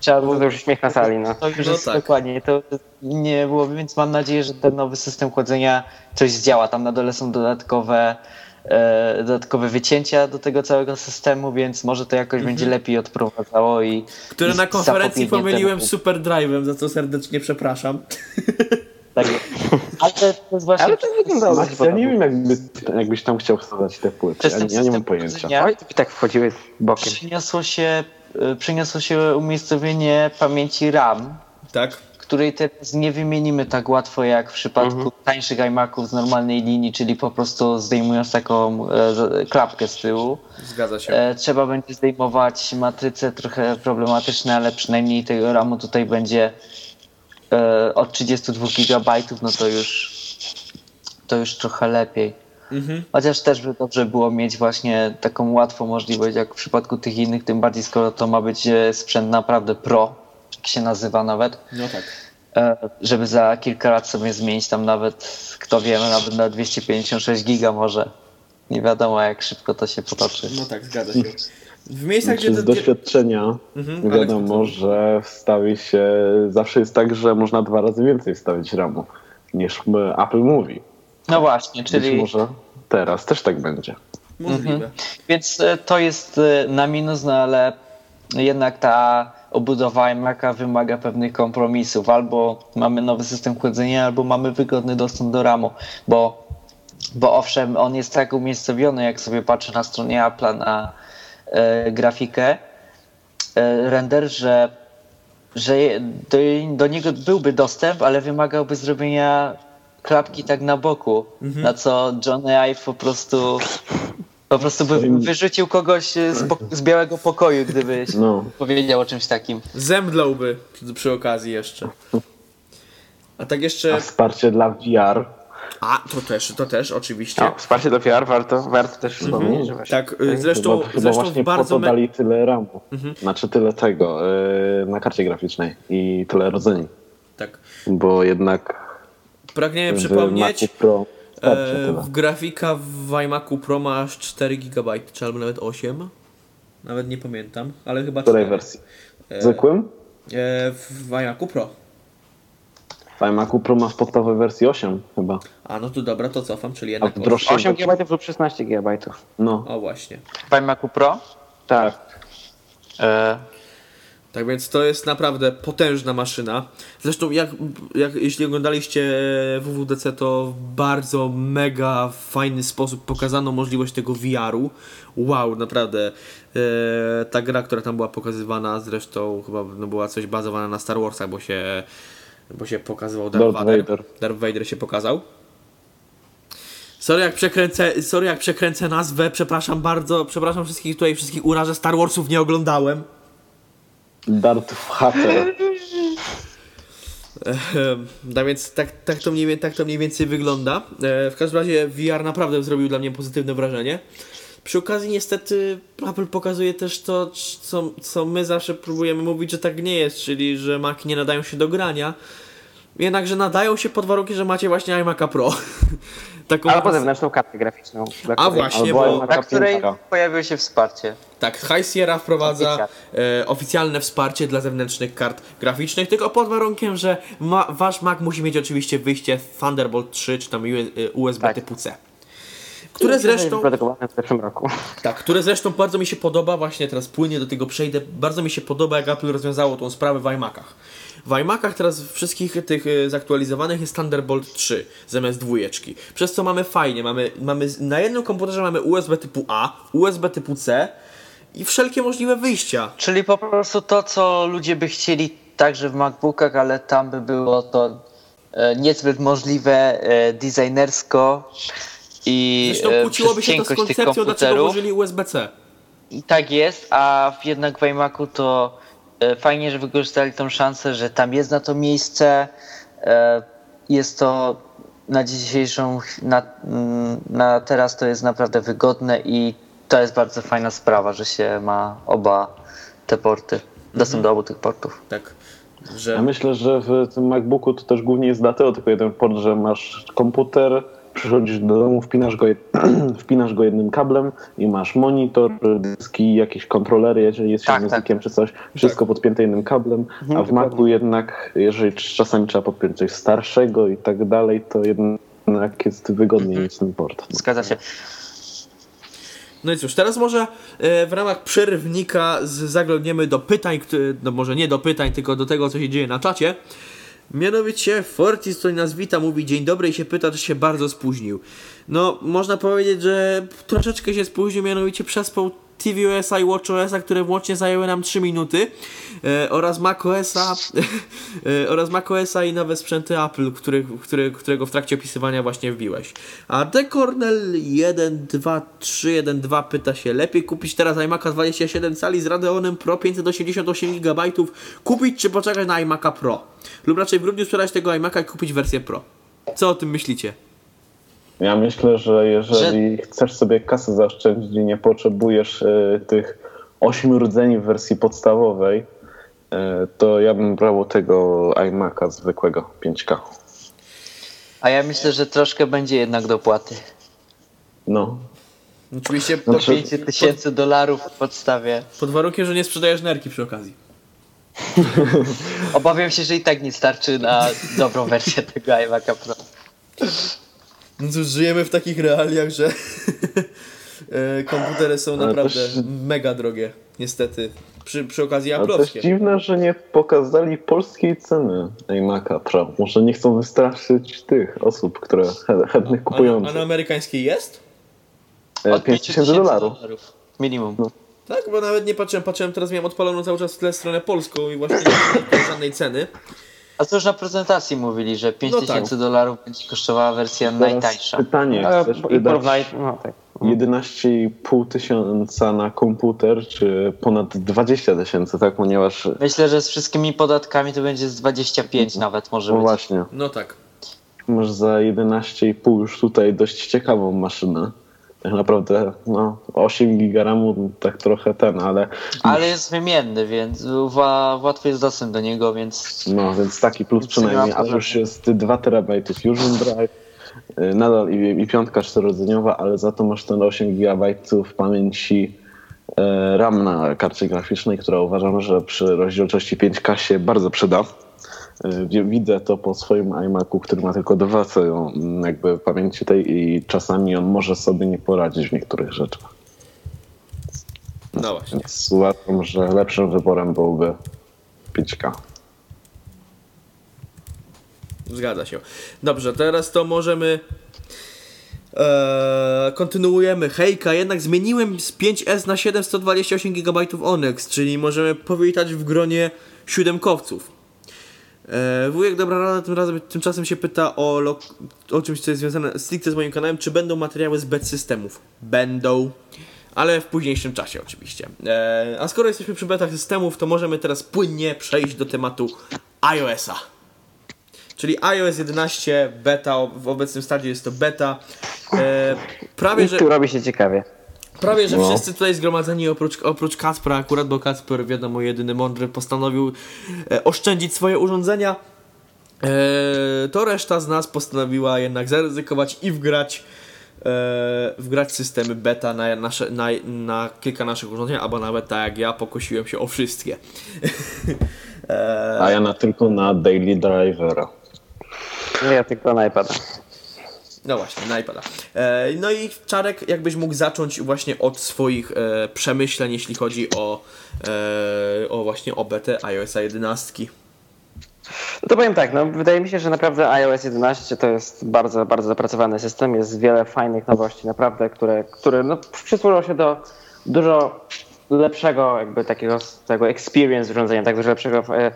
trzeba było już śmiech na sali, no. to już No tak. dokładnie, to nie było, więc mam nadzieję, że ten nowy system chłodzenia coś zdziała. Tam na dole są dodatkowe, e, dodatkowe wycięcia do tego całego systemu, więc może to jakoś będzie lepiej odprowadzało i Mhm. Które i na konferencji pomyliłem temu. z Super Drive'em, za co serdecznie przepraszam. Tak. *laughs* Ale to jest właśnie Ale to wyglądało ja nie wiem, jakby, jakbyś tam chciał wsadzać te płyty. Ja, ja nie mam pojęcia. Oj, i tak wchodziły bokiem. przyniosło się, przyniosło się umiejscowienie pamięci RAM, Tak? której teraz nie wymienimy tak łatwo jak w przypadku Mhm. tańszych iMaców z normalnej linii, czyli po prostu zdejmując taką e, klapkę z tyłu. Zgadza się. E, trzeba będzie zdejmować matrycę, trochę problematyczne, ale przynajmniej tego RAMu tutaj będzie e, od 32 GB, no to już to już trochę lepiej. Mhm. Chociaż też by dobrze było mieć właśnie taką łatwą możliwość, jak w przypadku tych innych, tym bardziej skoro to ma być e, sprzęt naprawdę pro, jak się nazywa nawet, No tak. e, żeby za kilka lat sobie zmienić tam nawet, kto wie, nawet na 256 giga może. Nie wiadomo jak szybko to się potoczy. No tak, zgadza się. W miejscach, Znaczy, gdzie... z doświadczenia Mhm, wiadomo, że wstawi się, zawsze jest tak, że można dwa razy więcej wstawić RAMu niż Apple mówi. No właśnie, Być czyli może teraz też tak będzie. Możliwe. Więc e, to jest e, na minus, no ale jednak ta obudowa iMac'a wymaga pewnych kompromisów. Albo mamy nowy system chłodzenia, albo mamy wygodny dostęp do RAMu, bo, bo owszem, on jest tak umiejscowiony, jak sobie patrzę na stronie Apple'a na e, grafikę, e, render, że, że do, do niego byłby dostęp, ale wymagałby zrobienia klapki tak na boku, na co Johnny Ive po prostu po prostu by wyrzucił kogoś z, z białego pokoju, gdyby No. powiedział o czymś takim. Zemdlałby przy okazji jeszcze. A tak A jeszcze... wsparcie dla VR A, to też, to też, oczywiście. No, wsparcie do PR warto, warto też wspomnieć, że właśnie. Tak, y, zresztą, chyba, chyba zresztą właśnie w bardzo... po to dali tyle RAMu. Znaczy tyle tego yy, na karcie graficznej i tyle rodzeni. Tak. Bo jednak Pragniemy w przypomnieć, Pro e, grafika w iMacu Pro masz 4 GB, czy albo nawet 8. Nawet nie pamiętam, ale chyba W której 4. wersji? Zwykłym? E, w iMacu Pro. W iMacu Pro ma w podstawowej wersji 8 chyba. A no to dobra, to cofam, czyli jednak w 8. droższej 8 wersji- GB lub 16 GB. No. O właśnie. W iMacu Pro? Tak. E, Tak więc to jest naprawdę potężna maszyna. Zresztą jak, jak jeśli oglądaliście WWDC, to w bardzo mega fajny sposób pokazano możliwość tego VR-u. Wow, naprawdę. E, ta gra, która tam była pokazywana, zresztą chyba no, była coś bazowana na Star Warsach, bo się, bo się pokazywał Darth, Darth Vader. Vader. Darth Vader się pokazał. Sorry jak, przekręcę, sorry jak przekręcę nazwę, przepraszam bardzo, przepraszam wszystkich tutaj, wszystkich urażę, Star Warsów nie oglądałem. Darth Hatter. Ehem, No więc tak, tak, to mniej, tak to mniej więcej wygląda. E, w każdym razie VR naprawdę zrobił dla mnie pozytywne wrażenie. Przy okazji niestety Apple pokazuje też to, co, co my zawsze próbujemy mówić, że tak nie jest, czyli że Mac nie nadają się do grania. Jednakże nadają się pod warunkiem, że macie właśnie iMac'a Pro. *laughs* Taką Albo zewnętrzną kartę graficzną. dla A której- właśnie, Albo bo na której pojawiło się wsparcie. tak, High Sierra wprowadza e, oficjalne wsparcie dla zewnętrznych kart graficznych, tylko pod warunkiem, że ma, wasz Mac musi mieć oczywiście wyjście Thunderbolt 3 czy tam USB Tak. typu C. Które zresztą, w zeszłym roku. *laughs* tak, które zresztą bardzo mi się podoba, właśnie teraz płynnie do tego przejdę, bardzo mi się podoba jak Apple rozwiązało tą sprawę w iMacach. W iMacach teraz wszystkich tych e, zaktualizowanych jest Thunderbolt 3 zamiast dwójeczki. Przez co mamy fajnie, mamy, mamy na jednym komputerze mamy USB typu A, USB typu C i wszelkie możliwe wyjścia. Czyli po prostu to, co ludzie by chcieli także w MacBookach, ale tam by było to e, niezbyt możliwe e, designersko i Zresztą e, kłóciłoby się to z koncepcją, dlaczego włożyli USB-C. I tak jest, a jednak w iMacu to fajnie, że wykorzystali tą szansę, że tam jest na to miejsce. E, jest to na dzisiejszą, na, mm, na teraz to jest naprawdę wygodne i to jest bardzo fajna sprawa, że się ma oba te porty, dostęp do obu tych portów. Tak. że... Ja myślę, że w tym MacBooku to też głównie jest dlatego tylko jeden port, że masz komputer, przychodzisz do domu, wpinasz go, *clears throat* wpinasz go jednym kablem i masz monitor, dyski, jakieś kontrolery, jeżeli jest się Tak, muzykiem czy coś, wszystko podpięte jednym kablem, a w Macu jednak, jeżeli czasami trzeba podpiąć coś starszego i tak dalej, to jednak jest wygodniej mieć ten port. Zgadza się. No i cóż, teraz może e, w ramach przerywnika z- zaglądniemy do pytań, no może nie do pytań, tylko do tego, co się dzieje na czacie. Mianowicie Fortis, który nas wita, mówi dzień dobry i się pyta, czy się bardzo spóźnił. No, można powiedzieć, że troszeczkę się spóźnił, mianowicie przespał tvOS i watchOS, które włącznie zajęły nam 3 minuty e, oraz macOSa *laughs* e, oraz macOSa i nowe sprzęty Apple, który, który, którego w trakcie opisywania właśnie wbiłeś. A The Cornell 12312 pyta się, lepiej kupić teraz iMac'a 27 cali z Radeonem Pro 588 GB, kupić czy poczekać na iMac'a Pro? Lub raczej w grudniu sprzedać tego iMac'a i kupić wersję Pro. Co o tym myślicie? Ja myślę, że jeżeli chcesz sobie kasę zaoszczędzić i nie potrzebujesz e, tych ośmiu rdzeni w wersji podstawowej, e, to ja bym brał tego iMac'a zwykłego 5K. A ja myślę, że troszkę będzie jednak dopłaty. No, Oczywiście Znaczy- 5 tysięcy dolarów w podstawie. pod warunkiem, że nie sprzedajesz nerki przy okazji. *laughs* Obawiam się, że i tak nie starczy na dobrą wersję tego iMac'a Pro. No cóż, żyjemy w takich realiach, że *laughs* e, komputery są Ale naprawdę też- mega drogie, niestety. Przy, przy okazji ale też aplowskie. dziwne, że nie pokazali polskiej ceny iMac'a Pro. Może nie chcą wystraszyć tych osób, które chę- chętnych A, kupujących. a na amerykańskiej jest? E, Od 5 tysięcy dolarów. Minimum. Tak, bo nawet nie patrzyłem, patrzyłem, teraz miałem odpaloną cały czas w tle stronę polską i właśnie nie ma żadnej ceny. A to już na prezentacji mówili, że 5 No tysięcy tak. dolarów będzie kosztowała wersja Teraz najtańsza. Pytanie, Ale chcesz I wydać porównaj, no tak. 11,5 tysiąca na komputer, czy ponad 20 tysięcy, tak? Ponieważ, Myślę, że z wszystkimi podatkami to będzie z 25 nawet może no być. właśnie, No tak. masz za 11,5 już tutaj dość ciekawą maszynę. Tak naprawdę, no, 8 giga RAMu, tak trochę ten, ale Ale jest wymienny, więc łatwy jest dostęp do niego, więc no, więc taki plus przynajmniej, problemu. już jest 2 terabajty Fusion Drive, y, nadal i, i piątka czterodzeniowa, ale za to masz ten 8 gigabajtów pamięci e, RAM na karcie graficznej, która uważam, że przy rozdzielczości 5K się bardzo przyda. Wi- Widzę to po swoim iMacu, który ma tylko dwa co jakby pamięci tej i czasami on może sobie nie poradzić w niektórych rzeczach. No właśnie. Więc uważam, że lepszym wyborem byłby 5K. Zgadza się. Dobrze, teraz to możemy. Eee, kontynuujemy. Hejka, jednak zmieniłem z 5S na 728 GB Onyx, czyli możemy powitać w gronie siódemkowców. Eee, wujek Dobra Rada tym razem, tymczasem się pyta o, o czymś, co jest związane stricte z moim kanałem. Czy będą materiały z beta systemów? Będą. Ale w późniejszym czasie oczywiście. Eee, a skoro jesteśmy przy betach systemów, to możemy teraz płynnie przejść do tematu iOS-a. Czyli iOS 11 beta, w obecnym stadium jest to beta. E, prawie, I że, tu robi się ciekawie. Prawie, że No. wszyscy tutaj zgromadzeni oprócz, oprócz Kacpra akurat, bo Kacper, wiadomo, jedyny mądry postanowił e, oszczędzić swoje urządzenia. E, to reszta z nas postanowiła jednak zaryzykować i wgrać e, wgrać systemy beta na, nasze, na, na kilka naszych urządzeń, albo nawet tak jak ja pokusiłem się o wszystkie. *laughs* e, A ja na tylko na Daily Drivera. Ja tylko na iPada. No właśnie, na iPada. E, no i Czarek, jakbyś mógł zacząć właśnie od swoich e, przemyśleń, jeśli chodzi o, e, o właśnie o betę iOS 11. No to powiem tak, no wydaje mi się, że naprawdę iOS 11 to jest bardzo, bardzo zapracowany system. Jest wiele fajnych nowości, naprawdę, które, które no, przysłużą się do dużo lepszego jakby takiego, takiego experience z urządzeniem, tak dużo lepszego e,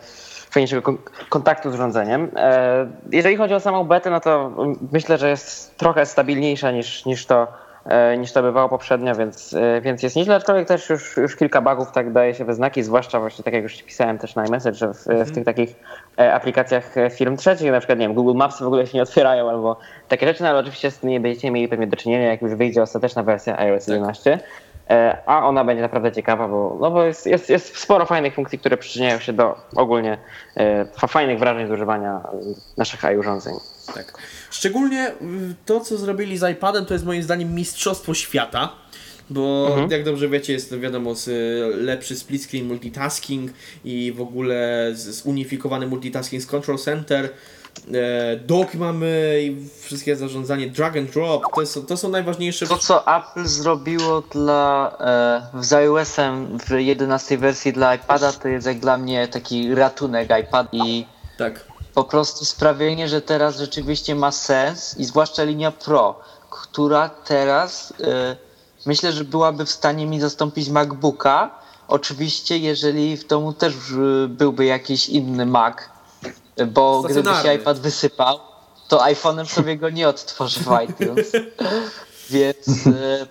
fajniejszego kon- kontaktu z urządzeniem. E, jeżeli chodzi o samą betę, no to myślę, że jest trochę stabilniejsza niż, niż to e, niż to bywało poprzednio, więc, e, więc jest nieźle, aczkolwiek też już, już kilka bugów tak daje się we znaki, zwłaszcza właśnie tak jak już pisałem też na iMessage, że w, w tych takich aplikacjach firm trzecich, na przykład nie wiem, Google Maps w ogóle się nie otwierają albo takie rzeczy, no ale oczywiście z tym nie będziecie mieli pewnie do czynienia, jak już wyjdzie ostateczna wersja iOS 11. E, A ona będzie naprawdę ciekawa, bo, no bo jest, jest, jest sporo fajnych funkcji, które przyczyniają się do ogólnie e, fa- fajnych wrażeń z używania naszych AI urządzeń. Tak. Szczególnie y, to, co zrobili z iPadem, to jest moim zdaniem mistrzostwo świata. Bo jak dobrze wiecie, jest wiadomo, z, lepszy split screen multitasking i w ogóle z- zunifikowany multitasking z Control Center. E, mamy i wszystkie zarządzanie drag and drop. To, jest, to są najważniejsze. To, co Apple zrobiło dla e, z iOS-em w 11 wersji dla iPada, to jest jak dla mnie taki ratunek iPad i Tak. po prostu sprawienie, że teraz rzeczywiście ma sens i zwłaszcza linia Pro, która teraz e, myślę, że byłaby w stanie mi zastąpić MacBooka. Oczywiście, jeżeli w domu też e, byłby jakiś inny Mac, bo gdyby się iPad wysypał, to iPhone'em sobie go nie odtworzy w iTunes. *laughs* Więc, e,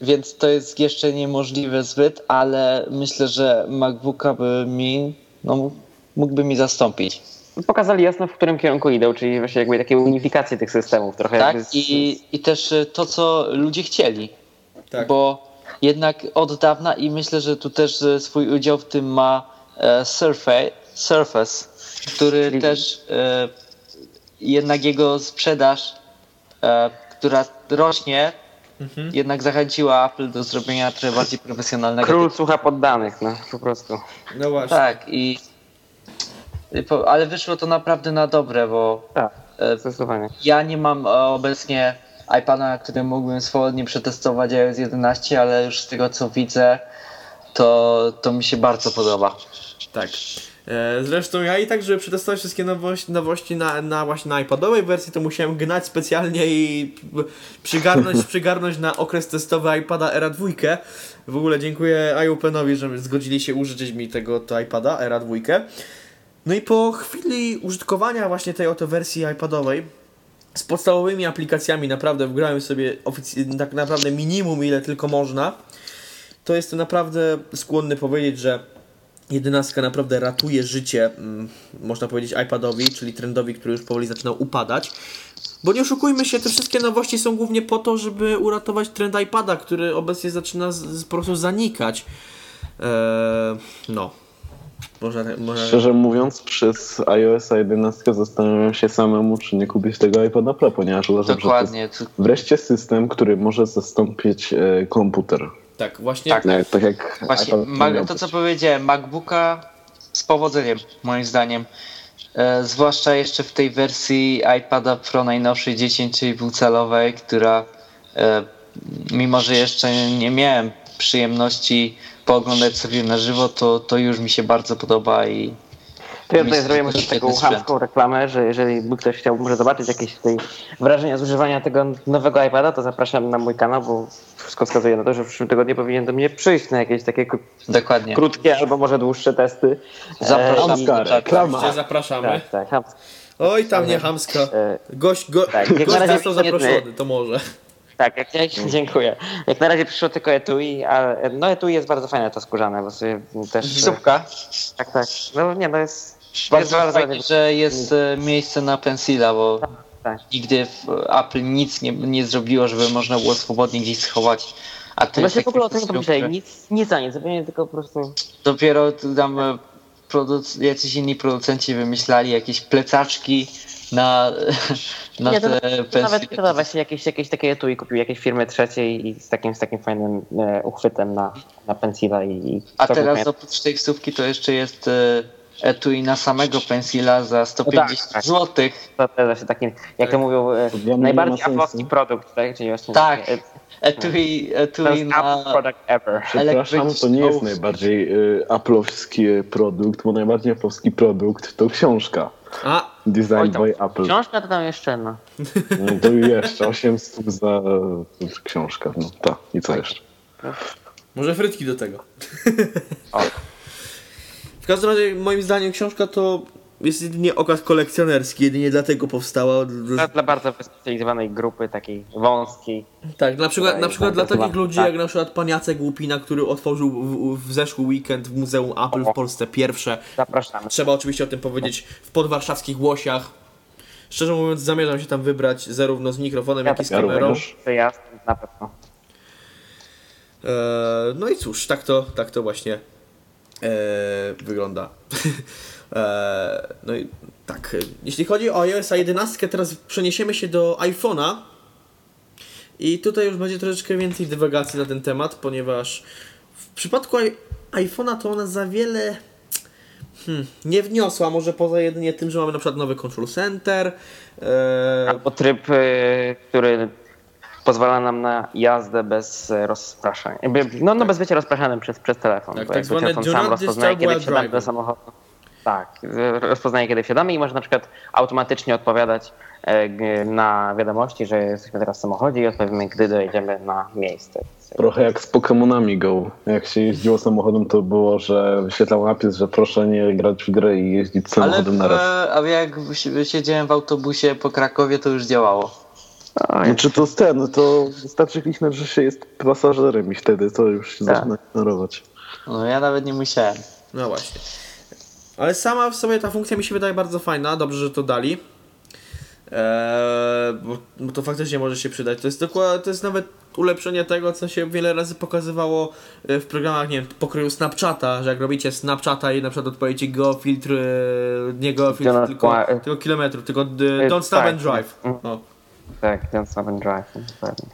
więc to jest jeszcze niemożliwe zbyt, ale myślę, że MacBooka by mi, no, mógłby mi zastąpić. Pokazali jasno, w którym kierunku idą, czyli właśnie jakby takie unifikacje tych systemów. Trochę Tak, jakby z, i, i też e, to, co ludzie chcieli. Tak. Bo jednak od dawna i myślę, że tu też e, swój udział w tym ma e, Surface, Surface który Czyli- też e, jednak jego sprzedaż, e, która rośnie, Mhm. jednak zachęciła Apple do zrobienia trochę bardziej profesjonalnego. Król słucha poddanych, no po prostu. No właśnie. Tak, i, i po, ale wyszło to naprawdę na dobre, bo Tak, e. Ja nie mam e, obecnie iPada, na którym mógłbym swobodnie przetestować iOS 11, ale już z tego co widzę, to, to mi się bardzo podoba. Tak. E, Zresztą ja i tak, żeby przetestować wszystkie nowości, nowości na, na właśnie na iPadowej wersji, to musiałem gnać specjalnie i przygarnąć, *laughs* przygarnąć na okres testowy iPada Era 2. W ogóle dziękuję iOpenowi, że zgodzili się użyczyć mi tego to iPada Era 2. No i po chwili użytkowania właśnie tej oto wersji iPadowej z podstawowymi aplikacjami naprawdę wgrałem sobie tak naprawdę minimum ile tylko można, to jestem naprawdę skłonny powiedzieć, że jedenastka naprawdę ratuje życie, mm, można powiedzieć, iPadowi, czyli trendowi, który już powoli zaczynał upadać. Bo nie oszukujmy się, te wszystkie nowości są głównie po to, żeby uratować trend iPada, który obecnie zaczyna z, z, po prostu zanikać. Eee, no. Można, można... Szczerze mówiąc, przez iOS 11 zastanawiam się samemu, czy nie kupić tego iPada Pro, ponieważ uważam, Dokładnie. że to jest wreszcie system, który może zastąpić e, komputer. Tak, właśnie. Tak. Tak, tak jak Właśnie, to co powiedziałem, MacBooka z powodzeniem, moim zdaniem. E, zwłaszcza jeszcze w tej wersji iPada Pro najnowszej 10,5 calowej, która e, mimo, że jeszcze nie miałem przyjemności pooglądać sobie na żywo, to, to już mi się bardzo podoba i To ja tutaj zrobię to może jest taką chamską reklamę, że jeżeli by ktoś chciał może zobaczyć jakieś tutaj wrażenia z używania tego nowego iPada, to zapraszam na mój kanał, bo wszystko wskazuje na to, że w przyszłym tygodniu powinien do mnie przyjść na jakieś takie dokładnie. krótkie albo może dłuższe testy. Zapraszam E, czatu. reklama. Gdzie zapraszamy. Tak, tak. Oj, tam nie hamska. E, Gość, go, Tak, gość razie został nie- zaproszony, to może. Tak, jak, jak, dziękuję. Jak na razie przyszło tylko etui, a no etui jest bardzo fajne to skórzane, bo sobie też... Słupka. Tak, tak. No nie, no jest... Bardzo jest fajnie, że jest e, miejsce na pensila, bo Tak. nigdy w Apple nic nie, nie zrobiło, żeby można było swobodnie gdzieś schować. A to No jest się w ogóle o tym nie pomyśleli, nic, nic za nic, zupełnie tylko po prostu... Dopiero tam e, produc- jacyś inni producenci wymyślali jakieś plecaczki na, *laughs* na Nie, te to nawet chyba właśnie jakieś, jakieś takie etui kupił jakieś firmy trzeciej i z takim, z takim fajnym e, uchwytem na, na pensila i... i A teraz oprócz tej wstówki to jeszcze jest e, etui na samego pensila za 150 tak. zł. To też właśnie taki, jak to mówią, e, To najbardziej aplowski produkt, tak? Czyli właśnie Tak, e, etui, to etui na... product ever. Przepraszam, to nie jest najbardziej y, aplowski produkt, bo najbardziej aplowski produkt to książka. A, Design Oj, by Apple. Książka to tam jeszcze, no. No to jeszcze 800 za e, książkę. No tak, i co jeszcze? może frytki do tego. O. *laughs* W każdym razie, moim zdaniem, książka to jest jedynie okaz kolekcjonerski, jedynie dlatego powstała. Dla, dla bardzo wyspecjalizowanej grupy, takiej wąskiej. Tak, na przykład, na przykład dla takich ludzi Tak. jak na przykład pan Jacek Łupina, który otworzył w, w zeszły weekend w Muzeum Apple w Polsce pierwsze. Zapraszamy. Trzeba oczywiście o tym powiedzieć w podwarszawskich Łosiach. Szczerze mówiąc, zamierzam się tam wybrać zarówno z mikrofonem, jak i z Ja kamerą. Przyjazd na pewno. E, no i cóż, tak to, tak to właśnie wygląda. *laughs* e, no i tak, e, jeśli chodzi o iOS 11, teraz przeniesiemy się do iPhone'a. I tutaj już będzie troszeczkę więcej dywagacji na ten temat, ponieważ w przypadku iPhone'a to ona za wiele hmm, nie wniosła, może poza jedynie tym, że mamy na przykład nowy Control Center. E, Albo tryb, y, który pozwala nam na jazdę bez e, rozpraszania. No, no bez bycia rozpraszanym przez, przez telefon. Tak, bo tak jakby zwane telefon sam rozpoznaje, kiedy wsiadamy do samochodu. Tak, rozpoznaje, kiedy wsiadamy i może na przykład automatycznie odpowiadać e, na wiadomości, że jesteśmy teraz w samochodzie i odpowiemy, gdy dojedziemy na miejsce. Trochę jak z Pokémonami Go. Jak się jeździło samochodem, to było, że wyświetlał napis, że proszę nie grać w grę i jeździć Ale samochodem w, na raz. a jak si- siedziałem w autobusie po Krakowie, to już działało. Znaczy to z ten, to wystarczy kliknąć, że się jest pasażerem i wtedy to już się Tak. zaczyna ignorować. No ja nawet nie musiałem. No właśnie. Ale sama w sobie ta funkcja mi się wydaje bardzo fajna, dobrze, że to dali. Eee, bo, bo to faktycznie może się przydać. To jest dokładnie, to jest nawet ulepszenie tego, co się wiele razy pokazywało e, w programach, nie wiem, pokroju Snapchata, że jak robicie Snapchata i na przykład odpowiecie geofiltr, e, nie geofiltr, tylko, tylko kilometrów, tylko E, don't stop tak. and drive. Mm. No. Tak, ten Stop and Drive. dokładnie.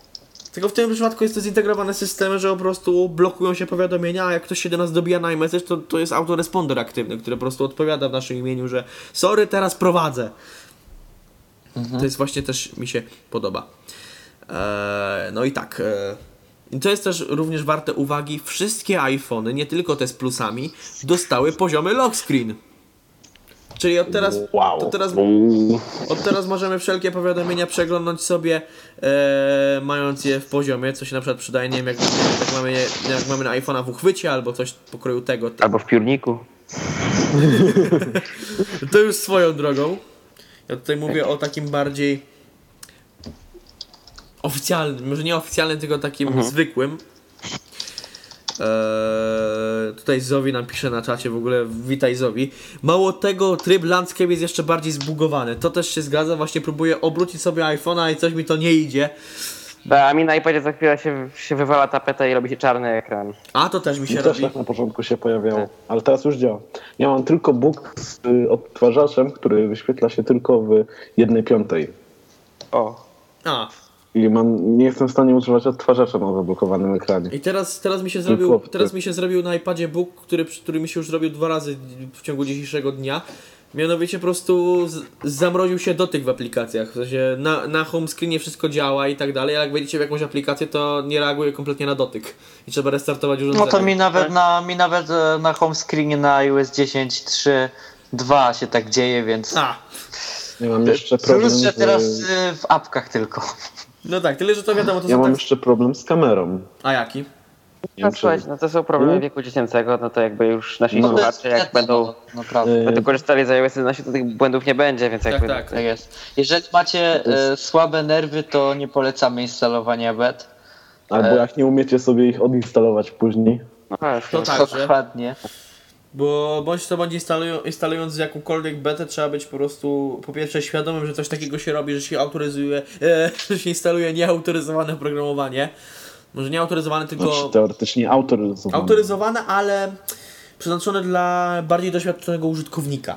Tylko w tym przypadku jest to zintegrowane systemy, że po prostu blokują się powiadomienia, a jak ktoś się do nas dobija na iMessage, to, to jest autoresponder aktywny, który po prostu odpowiada w naszym imieniu, że sorry, teraz prowadzę. To jest właśnie też mi się podoba. Eee, no i tak. E, i to jest też również warte uwagi. Wszystkie iPhony, nie tylko te z plusami, dostały poziomy lock screen. Czyli od teraz, Wow. to teraz od teraz możemy wszelkie powiadomienia przeglądnąć sobie, e, mając je w poziomie, co się na przykład przydaje, nie wiem, jak, jak, mamy, jak mamy na iPhone'a w uchwycie albo coś pokroju tego. Albo w piórniku. *laughs* to już swoją drogą. Ja tutaj mówię o takim bardziej oficjalnym, może nie oficjalnym, tylko takim zwykłym. Eee, tutaj Zowi nam pisze na czacie w ogóle, witaj Zowi. Mało tego, tryb landscape jest jeszcze bardziej zbugowany. To też się zgadza, właśnie próbuję obrócić sobie iPhone'a i coś mi to nie idzie. Da, a mi na iPadzie za chwilę się, się wywala tapeta i robi się czarny ekran. A to też mi się też robi. tak na początku się pojawiało, ale teraz już działa. Ja mam tylko bóg z y, odtwarzaczem, który wyświetla się tylko w jednej piątej. O, A, I mam, nie jestem w stanie używać odtwarzacza na zablokowanym ekranie. i teraz, teraz, mi się zrobił, chłopcy. teraz mi się zrobił na iPadzie book, który, który mi się już zrobił dwa razy w ciągu dzisiejszego dnia. Mianowicie po prostu z, zamroził się dotyk w aplikacjach. W sensie na, na home screenie wszystko działa i tak dalej, ale jak wejdziecie w jakąś aplikację, to nie reaguje kompletnie na dotyk. I trzeba restartować urządzenie. No to mi nawet na, mi nawet e, na home screenie na iOS 10.3.2 się tak dzieje, więc... A, Ja mam jeszcze problem że z, teraz e, w apkach tylko. No tak, tyle, że to wiadomo, to ja są mam tak... jeszcze problem z kamerą. A jaki? No słuchajcie, no to są problemy Mm. wieku dziecięcego, no to jakby już nasi No. słuchacze jak będą, Naprawdę. będą korzystali z iOS 11, to tych błędów nie będzie, więc jakby... tak. Tak jest. Jeżeli macie e, słabe nerwy, to nie polecamy instalowania bet. Albo E. jak nie umiecie sobie ich odinstalować później. No, właśnie. To tak. Dokładnie. Bo bądź to bądź instalują, instalując jakąkolwiek betę, trzeba być po prostu po pierwsze świadomym, że coś takiego się robi, że się autoryzuje, *laughs* e, że się instaluje nieautoryzowane oprogramowanie. Może nie autoryzowane, tylko Znaczy, teoretycznie autoryzowane. autoryzowane, ale przeznaczone dla bardziej doświadczonego użytkownika.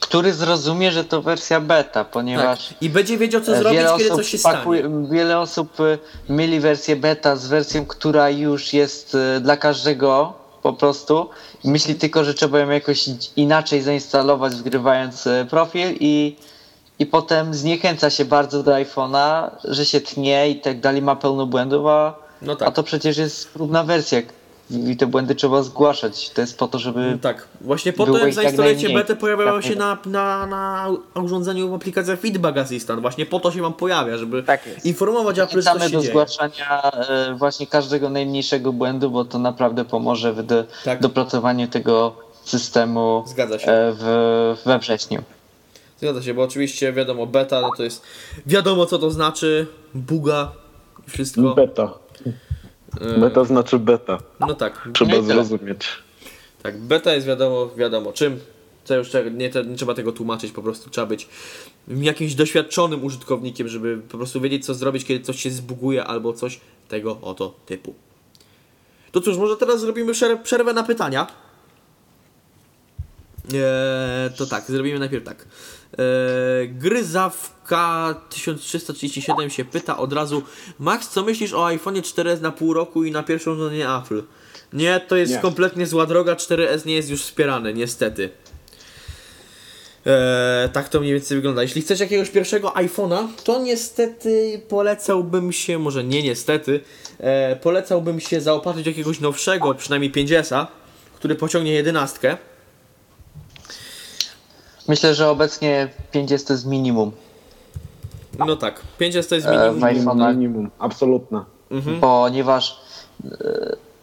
Który zrozumie, że to wersja beta, Tak. ponieważ I będzie wiedział, co e, zrobić, kiedy coś się pakuje- stanie. wiele osób e, myli wersję beta z wersją, która już jest e, dla każdego po prostu. Myśli tylko, że trzeba ją jakoś inaczej zainstalować, wgrywając e, profil i, i potem zniechęca się bardzo do iPhone'a, że się tnie i tak dalej, ma pełno błędów, a, No tak. a to przecież jest próbna wersja i te błędy trzeba zgłaszać. To jest po to, żeby Tak, właśnie po to jak jak zainstalujecie najmniej. betę pojawiają Tak. się na, na, na urządzeniu aplikacja Feedback Assistant. Właśnie po to się wam pojawia, żeby Tak jest. informować Apple, się do dzieje. zgłaszania e, właśnie każdego najmniejszego błędu, bo to naprawdę pomoże w do, Tak. dopracowaniu tego systemu Zgadza się. e, w, we wrześniu. Zgadza się, bo oczywiście wiadomo, beta no to jest wiadomo co to znaczy, buga, wszystko. Beta. Beta znaczy beta. No tak, Trzeba No zrozumieć. tak, beta jest wiadomo, wiadomo czym. To już nie, nie trzeba tego tłumaczyć, po prostu trzeba być jakimś doświadczonym użytkownikiem, żeby po prostu wiedzieć, co zrobić, kiedy coś się zbuguje albo coś tego oto typu. To cóż, może teraz zrobimy przer- przerwę na pytania. Eee, to tak, zrobimy najpierw tak. Eee, Gryzawka 1337 się pyta od razu Max, co myślisz o iPhone 4S na pół roku i na pierwszą żonie Apple? Nie, to jest Nie. kompletnie zła droga, 4S nie jest już wspierany, niestety. Eee, tak to mniej więcej wygląda. Jeśli chcesz jakiegoś pierwszego iPhone'a, to niestety polecałbym się, może nie niestety, e, polecałbym się zaopatrzyć jakiegoś nowszego, przynajmniej 5S-a, który pociągnie jedenastkę. Myślę, że obecnie 50 to jest minimum, No tak, 5S to jest E, minimum. w iPhone'ach. Minimum, absolutne. ponieważ e,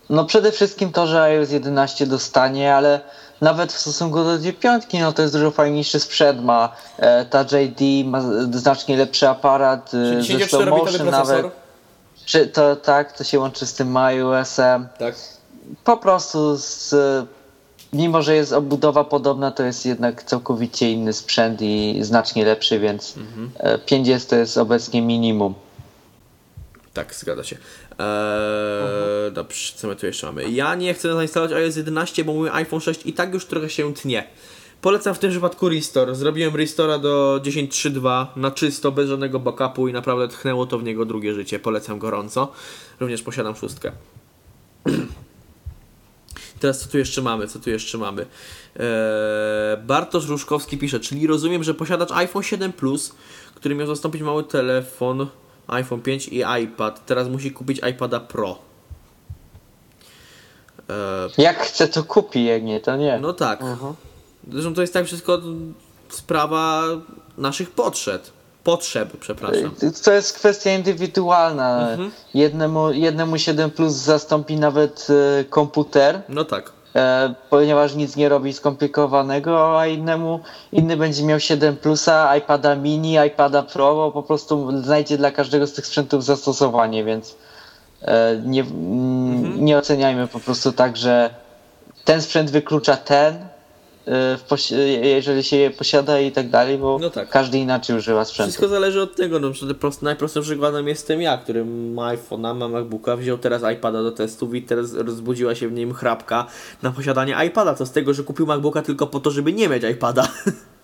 no przede wszystkim to, że iOS 11 dostanie, ale nawet w stosunku do 9 no to jest dużo fajniejszy sprzęt, ma e, Touch ID, ma znacznie lepszy aparat, e, Czyli ze slow 64-bitowy motion procesor. nawet. Czy to tak, to się łączy z tym iOS-em. Tak. Po prostu z, mimo, że jest obudowa podobna, to jest jednak całkowicie inny sprzęt i znacznie lepszy, więc e, 50 to jest obecnie minimum. Tak, zgadza się. Eee, Dobrze, co my tu jeszcze mamy? Ja nie chcę zainstalować iOS 11, bo mój iPhone 6 i tak już trochę się tnie. Polecam w tym przypadku Restore. Zrobiłem Restora do 10.3.2 na czysto, bez żadnego backupu i naprawdę tchnęło to w niego drugie życie. Polecam gorąco. Również posiadam szóstkę. *clears throat* Teraz co tu jeszcze mamy? Co tu jeszcze mamy? Eee, Bartosz Różkowski pisze, czyli rozumiem, że posiadacz iPhone 7 Plus, który miał zastąpić mały telefon iPhone 5 i iPad, teraz musi kupić iPada Pro. Eee, Jak chce, to kupi, jak nie, to nie. no tak. Zresztą to jest tak wszystko sprawa naszych potrzeb. Potrzeb, przepraszam. To jest kwestia indywidualna. Mhm. Jednemu, jednemu 7 Plus zastąpi nawet e, komputer, No tak. e, ponieważ nic nie robi skomplikowanego, a innemu inny będzie miał 7 Plusa, iPada mini, iPada Pro, bo po prostu znajdzie dla każdego z tych sprzętów zastosowanie, więc e, nie, mm, Mhm. nie oceniajmy po prostu tak, że ten sprzęt wyklucza ten, jeżeli się je posiada i tak dalej, bo No tak. każdy inaczej używa sprzętu. Wszystko zależy od tego. No, najprostszym przykładem jestem ja, który ma iPhone'a, ma MacBooka, wziął teraz iPada do testów i teraz rozbudziła się w nim chrapka na posiadanie iPada. Co z tego, że kupił MacBooka tylko po to, żeby nie mieć iPada.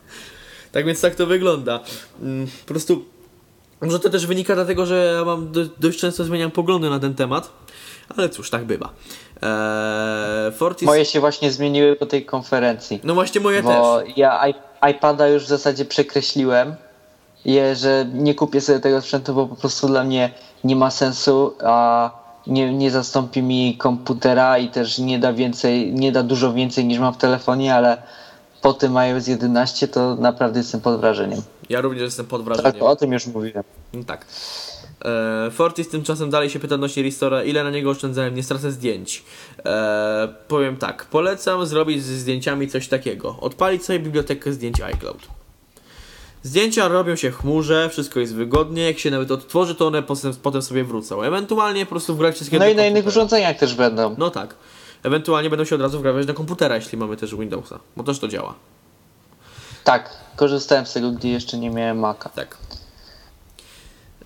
*laughs* tak więc tak to wygląda. Mm, Po prostu może to też wynika dlatego, że ja mam do, dość często zmieniam poglądy na ten temat. Ale cóż, tak bywa. Eee, Fortis... Moje się właśnie zmieniły po tej konferencji. No właśnie moje bo też. ja iPada już w zasadzie przekreśliłem, je, że nie kupię sobie tego sprzętu, bo po prostu dla mnie nie ma sensu, a nie, nie zastąpi mi komputera i też nie da więcej, nie da dużo więcej niż mam w telefonie, ale po tym iOS 11 to naprawdę jestem pod wrażeniem. Ja również jestem pod wrażeniem. Tak, o tym już mówiłem. No tak. E, Fortis tymczasem dalej się pyta odnośnie Restora, ile na niego oszczędzałem, nie stracę zdjęć. E, powiem tak, polecam zrobić ze zdjęciami coś takiego. Odpalić sobie bibliotekę zdjęć iCloud. Zdjęcia robią się w chmurze, wszystko jest wygodnie, jak się nawet odtworzy, to one potem, potem sobie wrócą. Ewentualnie po prostu wgrać wszystkie No i na innych urządzeniach też będą. No tak. Ewentualnie będą się od razu wgrawać do komputera, jeśli mamy też Windowsa, bo też to działa. Tak, korzystałem z tego, gdy jeszcze nie miałem Maca. Tak.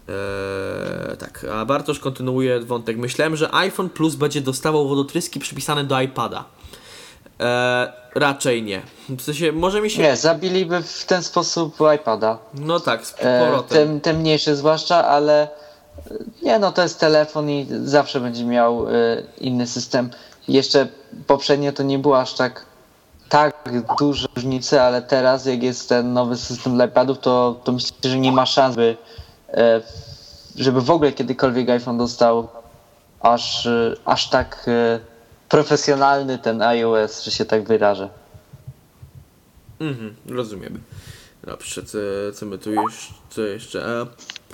Eee, tak, a Bartosz kontynuuje wątek. Myślałem, że iPhone Plus będzie dostawał wodotryski przypisane do iPada. Eee, raczej nie. W sensie, może mi się... Nie, zabiliby w ten sposób iPada. No tak, z E, powrotem. te, te mniejsze zwłaszcza, ale e, nie no, to jest telefon i zawsze będzie miał e, inny system. Jeszcze poprzednio to nie było aż tak tak duże różnice, ale teraz jak jest ten nowy system dla iPadów, to, to myślę, że nie ma szans, by, żeby w ogóle kiedykolwiek iPhone dostał aż, e, aż tak e, profesjonalny ten iOS, że się tak wyrażę. Mhm, rozumiemy. Dobrze, co, co my tu jeszcze, co jeszcze? A,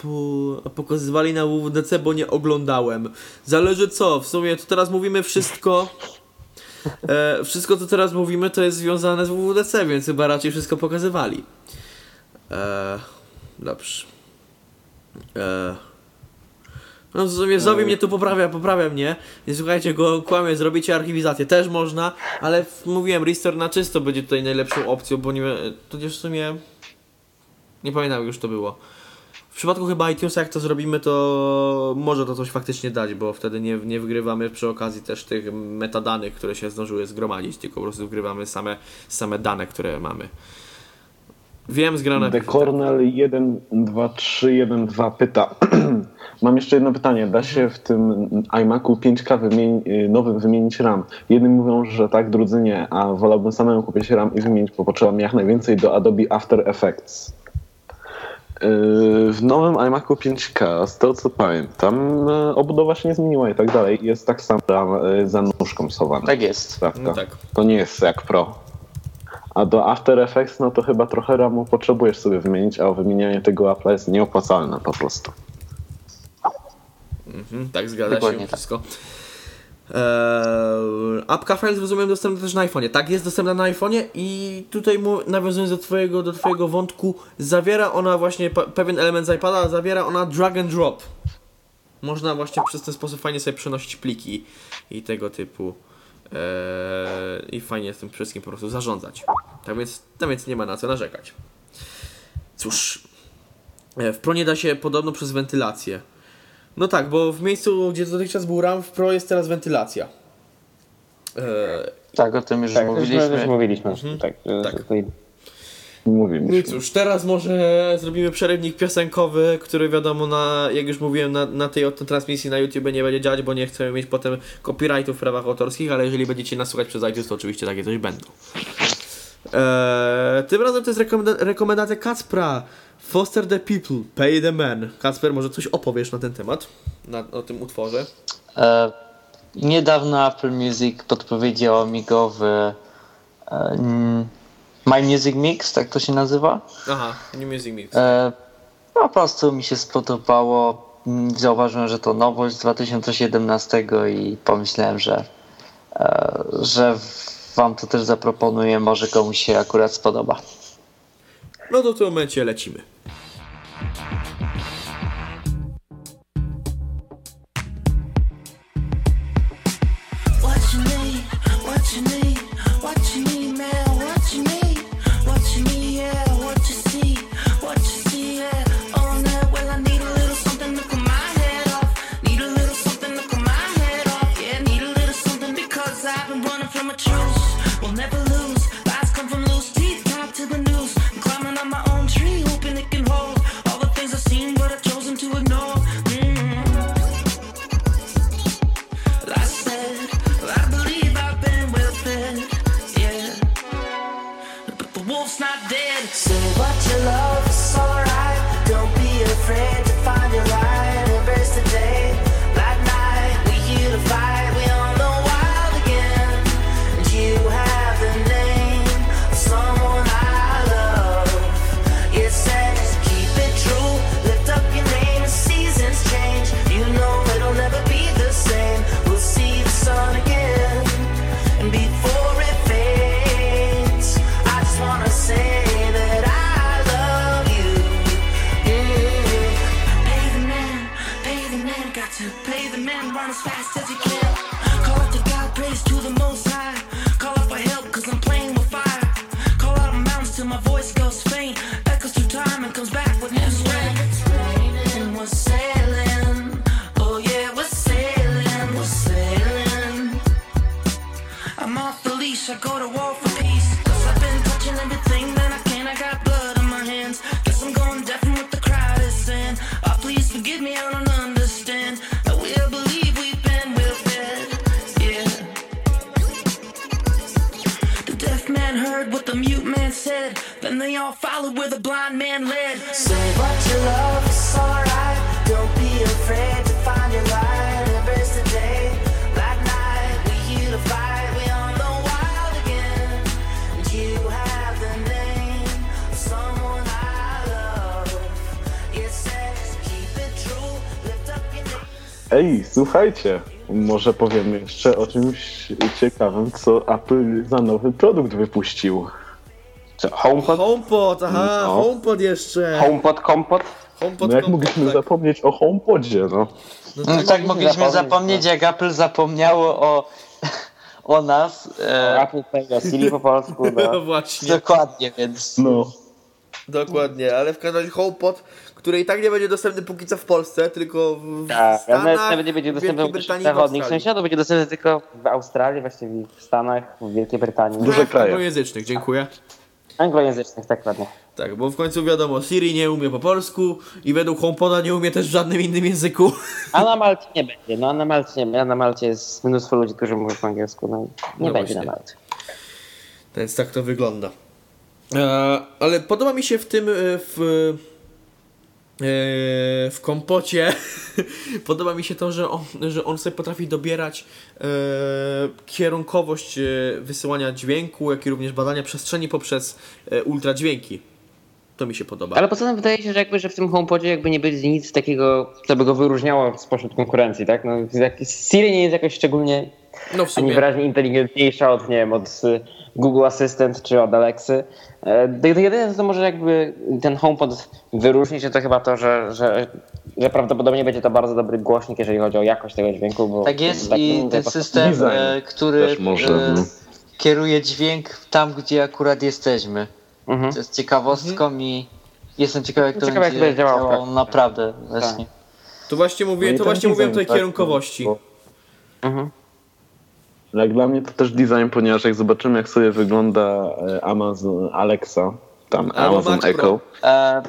po, pokazywali na WWDC, bo nie oglądałem. Zależy co, w sumie to teraz mówimy wszystko. E, wszystko co teraz mówimy to jest związane z WWDC, więc chyba raczej wszystko pokazywali. E, dobrze. E, No w sumie Zowi mnie tu poprawia, poprawia mnie. Nie słuchajcie go, kłamie, zrobicie archiwizację. Też można, ale mówiłem, restore na czysto będzie tutaj najlepszą opcją, bo nie tudzież w sumie nie pamiętam jak już to było. W przypadku chyba iTunesa jak to zrobimy, to może to coś faktycznie dać, bo wtedy nie, nie wygrywamy przy okazji też tych metadanych, które się zdążyły zgromadzić, tylko po prostu wygrywamy same, same dane, które mamy. Wiem z grana. The Cornell 12312 pyta. *clears throat* Mam jeszcze jedno pytanie. Da się w tym iMacu 5K wymień, y, nowym wymienić RAM? Jedni mówią, że tak, drudzy nie, a wolałbym samemu kupić RAM i wymienić, bo potrzeba jak najwięcej do Adobe After Effects. Yy, W nowym iMacu 5K, z tego co pamiętam, yy, obudowa się nie zmieniła i tak dalej. Jest tak samo RAM za nóżką schowana. Tak jest. Prawda? No tak. To nie jest jak Pro. A do After Effects, no to chyba trochę RAMu potrzebujesz sobie wymienić, a wymienianie tego Apple'a jest nieopłacalne po prostu. Mhm, tak, zgadza Dokładnie się tak. wszystko. Eee, apka Files rozumiem dostępna też na iPhone'ie. Tak, jest dostępna na iPhone'ie i tutaj mu, nawiązując do twojego, do twojego wątku, zawiera ona właśnie pe- pewien element z iPada, zawiera ona drag and drop. Można właśnie przez ten sposób fajnie sobie przenosić pliki i tego typu. Eee, I fajnie z tym wszystkim po prostu zarządzać. Tak więc, tak więc nie ma na co narzekać. Cóż, e, w Pro nie da się podobno przez wentylację. No tak, bo w miejscu, gdzie dotychczas był RAM, w Pro jest teraz wentylacja. Eee, Tak, o tym już Tak, mówiliśmy. mówiliśmy. Już mówiliśmy. Tak, Tak. tak. Mówimy. no i cóż, teraz może zrobimy przerywnik piosenkowy, który wiadomo, na, jak już mówiłem, na, na tej transmisji na YouTube nie będzie działać, bo nie chcemy mieć potem copyrightów w prawach autorskich, ale jeżeli będziecie nas słuchać przez iTunes, to oczywiście takie coś będą. Eee, tym razem to jest rekomenda- rekomendacja Kacpra. Foster the People, Pay the Man. Kacper, może coś opowiesz na ten temat? Na, o tym utworze? E, niedawno Apple Music podpowiedziało mi go w e, My Music Mix, tak to się nazywa. Aha, New Music Mix. E, po prostu mi się spodobało. Zauważyłem, że to nowość z 2017 i pomyślałem, że, e, że wam to też zaproponuję. Może komuś się akurat spodoba. No to w tym momencie lecimy. I've been running from a truce. We'll never lose. Słuchajcie, może powiemy jeszcze o czymś ciekawym, co Apple za nowy produkt wypuścił. HomePod? HomePod, aha, No. HomePod jeszcze. HomePod, kompot? HomePod, No jak HomePod, mogliśmy tak. zapomnieć o HomePodzie, no. No No tak, tak mogliśmy zapomnieć, zapomnieć, jak Apple zapomniało o, o nas. E, Apple Pay, Siri po polsku, no *laughs* no. właśnie, dokładnie, więc. No. dokładnie, ale w każdym razie HomePod, który i tak nie będzie dostępny póki co w Polsce, tylko w Tak, Stanach, nawet, nawet nie będzie w dostępny Wielkiej u Brytanii i w zachodnich Australii. sąsiadów, będzie dostępny tylko w Australii, właściwie w Stanach, w Wielkiej Brytanii. Duże kraje. Anglojęzycznych, dziękuję. Anglojęzycznych, tak ładnie. Tak, bo w końcu wiadomo, Siri nie umie po polsku i według HomePoda nie umie też w żadnym innym języku. A na Malcie nie będzie. No a na Malcie nie będzie. A na Malcie jest mnóstwo ludzi, którzy mówią po angielsku. No i nie No będzie właśnie. na Malcie. Więc tak to wygląda. E, ale podoba mi się w tym, e, w, w kompocie, *laughs* podoba mi się to, że on, że on sobie potrafi dobierać e, kierunkowość e, wysyłania dźwięku, jak i również badania przestrzeni poprzez ultradźwięki. To mi się podoba. Ale poza tym wydaje się, że jakby, że w tym HomePodzie jakby nie będzie nic takiego, co by go wyróżniało spośród konkurencji, tak? No, Siri nie jest jakoś szczególnie no w ani sumie. wyraźnie inteligentniejsza od, nie wiem, od y, Google Assistant czy od Alexy. E, to- to Jedyne, co może jakby ten HomePod wyróżnić, to chyba to, że, że, że prawdopodobnie będzie to bardzo dobry głośnik, jeżeli chodzi o jakość tego dźwięku. Bo Tak jest tak, i no, ten to- system, Design e, który też może, e, no. kieruje dźwięk tam, gdzie akurat jesteśmy. Mhm. To jest ciekawostką i jestem ciekawy, jak to Ciekawe, jak będzie będzie działało działało praktyce. naprawdę. Właśnie. To właśnie No mówiłem, i to właśnie mówiłem o design, tej tak, kierunkowości. bo- Mhm. Jak dla mnie to też design, ponieważ jak zobaczymy jak sobie wygląda e, Amazon Alexa, tam Albo Amazon Echo. E,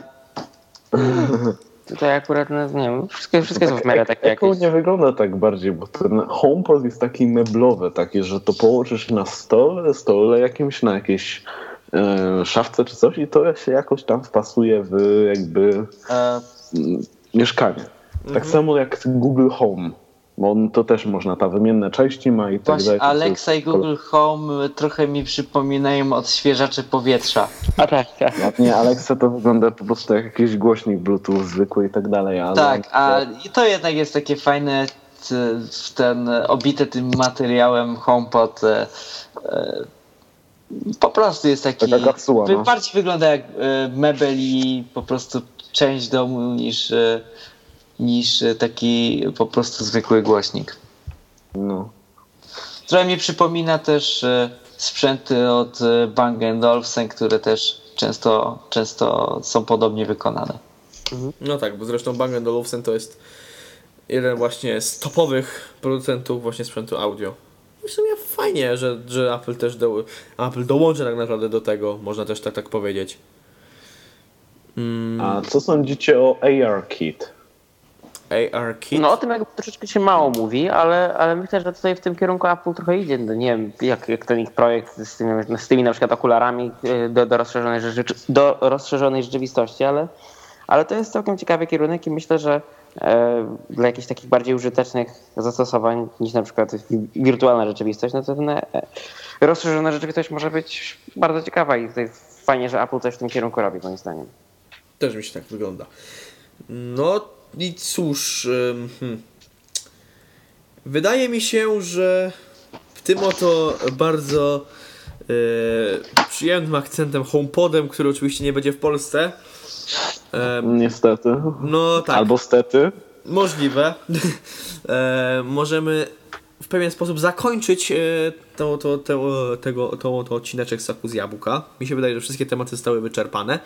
*laughs* Tutaj akurat, no, nie wiem, wszystkie, wszystkie są w miarę takie Echo jakieś. nie wygląda tak bardziej, bo ten HomePod jest taki meblowy, takie, że to położysz na stole, stole jakimś, na jakiejś e, szafce czy coś i to się jakoś tam wpasuje w jakby e, mieszkanie. Tak samo jak Google Home, bo on to też można, ta wymienne części ma i tak właśnie dalej. Alexa i Google Home trochę mi przypominają odświeżacze powietrza. A tak, tak. Nie Alexa to wygląda po prostu jak jakiś głośnik Bluetooth zwykły i tak dalej, ale... Tak, a i to jednak jest takie fajne, ten obite tym materiałem HomePod e, e, po prostu jest taki, Taka kapsuła, no. bardziej wygląda jak e, mebel i po prostu część domu niż, niż e, taki po prostu zwykły głośnik. No. Trochę mi przypomina też e, sprzęty od e, Bang Olufsen, które też często, często są podobnie wykonane. No tak, bo zresztą Bang Olufsen to jest jeden właśnie z topowych producentów właśnie sprzętu audio. I w sumie fajnie, że, że Apple też do, Apple dołączy tak naprawdę do tego, można też tak, tak powiedzieć. Mm, A co sądzicie o AR Kit? AR Kit? No o tym jakby troszeczkę się mało mówi, ale, ale myślę, że tutaj w tym kierunku Apple trochę idzie. No, nie wiem, jak, jak ten ich projekt z tymi, z tymi na przykład okularami y, do, do, rozszerzonej, rzeczy, do rozszerzonej rzeczywistości, ale, ale to jest całkiem ciekawy kierunek i myślę, że e, dla jakichś takich bardziej użytecznych zastosowań niż na przykład wi- wirtualna rzeczywistość, no to ten, e, rozszerzona rzeczywistość może być bardzo ciekawa i tutaj fajnie, że Apple coś w tym kierunku robi moim zdaniem. Też mi się tak wygląda. No i cóż, hmm. wydaje mi się, że w tym oto bardzo e, przyjemnym akcentem HomePodem, który oczywiście nie będzie w Polsce. em, Niestety. no tak, Albo stety. możliwe. e, możemy w pewien sposób zakończyć e, to, to, to, tego, to, to odcineczek Saku z Jabłka. Mi się wydaje, że wszystkie tematy zostały wyczerpane.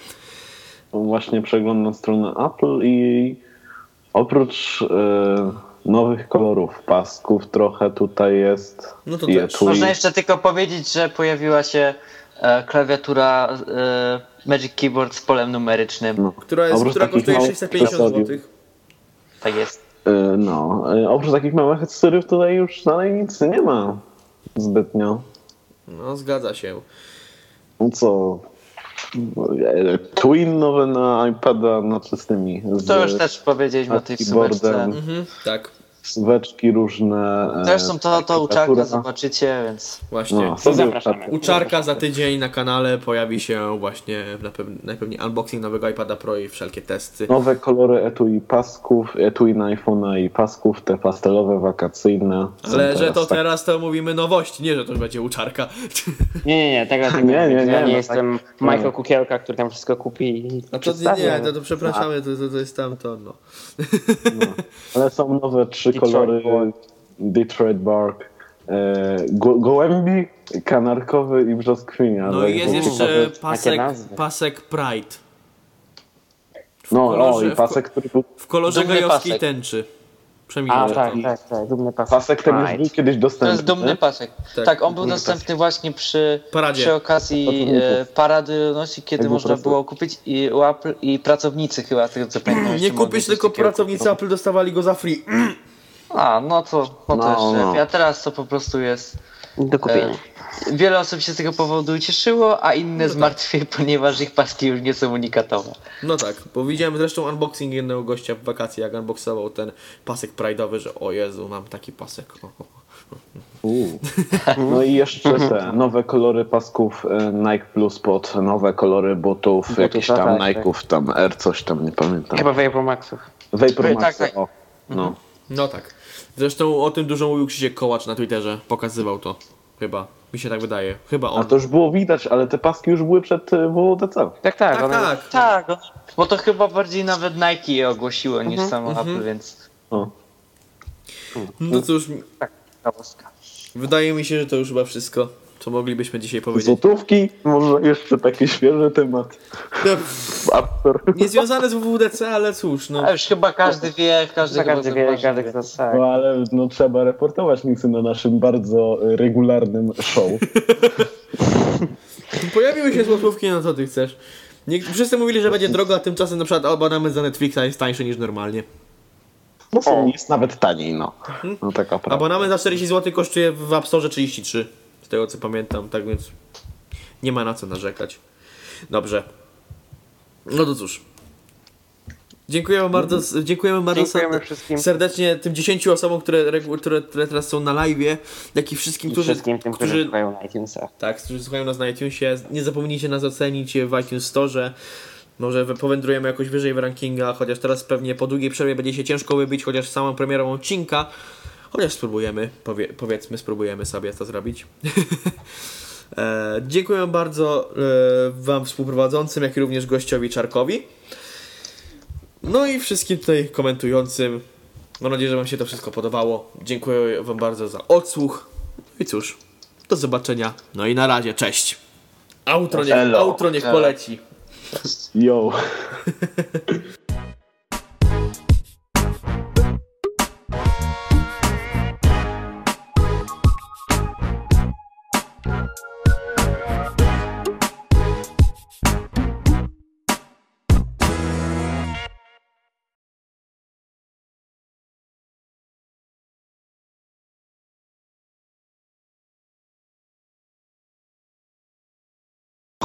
Właśnie przeglądam stronę Apple i oprócz e, nowych kolorów pasków trochę tutaj jest No to też. Można jeszcze tylko powiedzieć, że pojawiła się e, klawiatura e, Magic Keyboard z polem numerycznym. No. Która, jest, która kosztuje małych 650 akcesoriów. zł. Tak jest. E, No, e, oprócz takich małych akcesoriów tutaj już dalej nic nie ma zbytnio. No, zgadza się. No co? Twin nowe na iPada, znaczy z tymi. Z, To już też powiedzieliśmy o tej keyboardem. sumerce. Mhm, tak. Słóweczki różne. e, Zresztą to, to u Czarka literatura. zobaczycie, więc Właśnie. No, To zapraszamy. U Czarka za tydzień na kanale pojawi się właśnie najpewniej unboxing nowego iPada Pro i wszelkie testy. Nowe kolory etui pasków, etui na iPhone'a i pasków, te pastelowe, wakacyjne. są Ale że teraz to tak- teraz to mówimy nowości, nie, że to będzie u Czarka. *laughs* Nie, nie, nie, tego, *laughs* tego Nie, nie, Ja nie, nie no jestem Michael Kukielka, który tam wszystko kupi i No to nie, nie, ale- to, to przepraszamy, to, to, to jest tamto, no. Ale są nowe trzy kolory. Detroit Bark. E, go, gołębi, kanarkowy i brzoskwinia. No i jest jeszcze pasek, pasek Pride. No, kolorze- o, i pasek, który był... W kolorze pasek. tęczy. A, Przemilczę tak, to. tak, tak, dumny pasek. Pasek ten już był kiedyś to dostępny. jest dumny pasek. Tak, Tak, on był dostępny właśnie przy, Paradzie. przy okazji e, parady nosi, kiedy można było kupić i, Apple, i pracownicy chyba, tego co *clears throat* pamiętam. Nie coś tylko pracownicy kupić. Apple dostawali go za free. *clears throat* A, no to, no to No, jeszcze. no. A teraz to po prostu jest... Do kupienia. E, wiele osób się z tego powodu cieszyło, a inne zmartwiej, ponieważ ich paski już nie są unikatowe. No tak, bo widziałem zresztą unboxing jednego gościa w wakacje, jak unboxował ten pasek pride'owy, że o Jezu, mam taki pasek. O. *laughs* Uuu. No i jeszcze te *laughs* nowe kolory pasków e, Nike Plus pod nowe kolory butów, Butów, jakichś tak, tam tak. Nike'ów, tam Air coś tam, nie pamiętam. Chyba Vapor Maxów. Vapor Tak, Max, tak. o. No. No tak. Zresztą o tym dużo mówił Krzysiek Kołacz na Twitterze, pokazywał to. Chyba, mi się tak wydaje. Chyba A on. to już było widać, ale te paski już były przed e, WWDC. Tak, tak. Tak, one- tak. Tak, bo to chyba bardziej nawet Nike je ogłosiło niż samo Apple, więc... O. No cóż, Tak, ciekawostka. wydaje mi się, że to już chyba wszystko, co moglibyśmy dzisiaj powiedzieć. Złotówki, może jeszcze taki świeży temat. No, App Store. Niezwiązane z WWDC, ale cóż, no. A już chyba każdy wie, każdy każdy wie, zauważy, każdy wie. kto tak. No ale no, trzeba reportować newsy na naszym bardzo regularnym show. *laughs* Pojawiły się złotówki, no co ty chcesz? Nie, wszyscy mówili, że będzie drogo, a tymczasem na przykład abonament za Netflixa jest tańszy niż normalnie. No jest nawet taniej, no. No taka prawda. Abonament za 40 zł kosztuje w App Store 33, z tego co pamiętam, tak więc nie ma na co narzekać. Dobrze. No to cóż. Dziękujemy bardzo, dziękujemy bardzo Dziękujemy ser- wszystkim. serdecznie tym 10 osobom, które, które, które teraz są na live, jak i wszystkim, I którzy, wszystkim tym, którzy którzy słuchają na iTunesach. tak, którzy słuchają nas na iTunesie. Nie zapomnijcie nas ocenić w iTunes Store. Może powędrujemy jakoś wyżej w rankingach, chociaż teraz pewnie po długiej przerwie będzie się ciężko wybić, chociaż samą premierą odcinka. Chociaż spróbujemy, powie, powiedzmy, spróbujemy sobie to zrobić. *laughs* e, dziękuję bardzo e, Wam współprowadzącym, jak i również gościowi Czarkowi. No i wszystkim tutaj komentującym. Mam nadzieję, że Wam się to wszystko podobało. Dziękuję Wam bardzo za odsłuch. No I cóż, do zobaczenia. No i na razie, cześć. Outro niech, outro niech poleci. Yo. *laughs*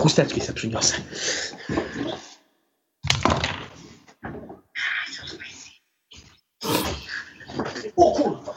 Chusteczki sobie przyniosę. O kurwa!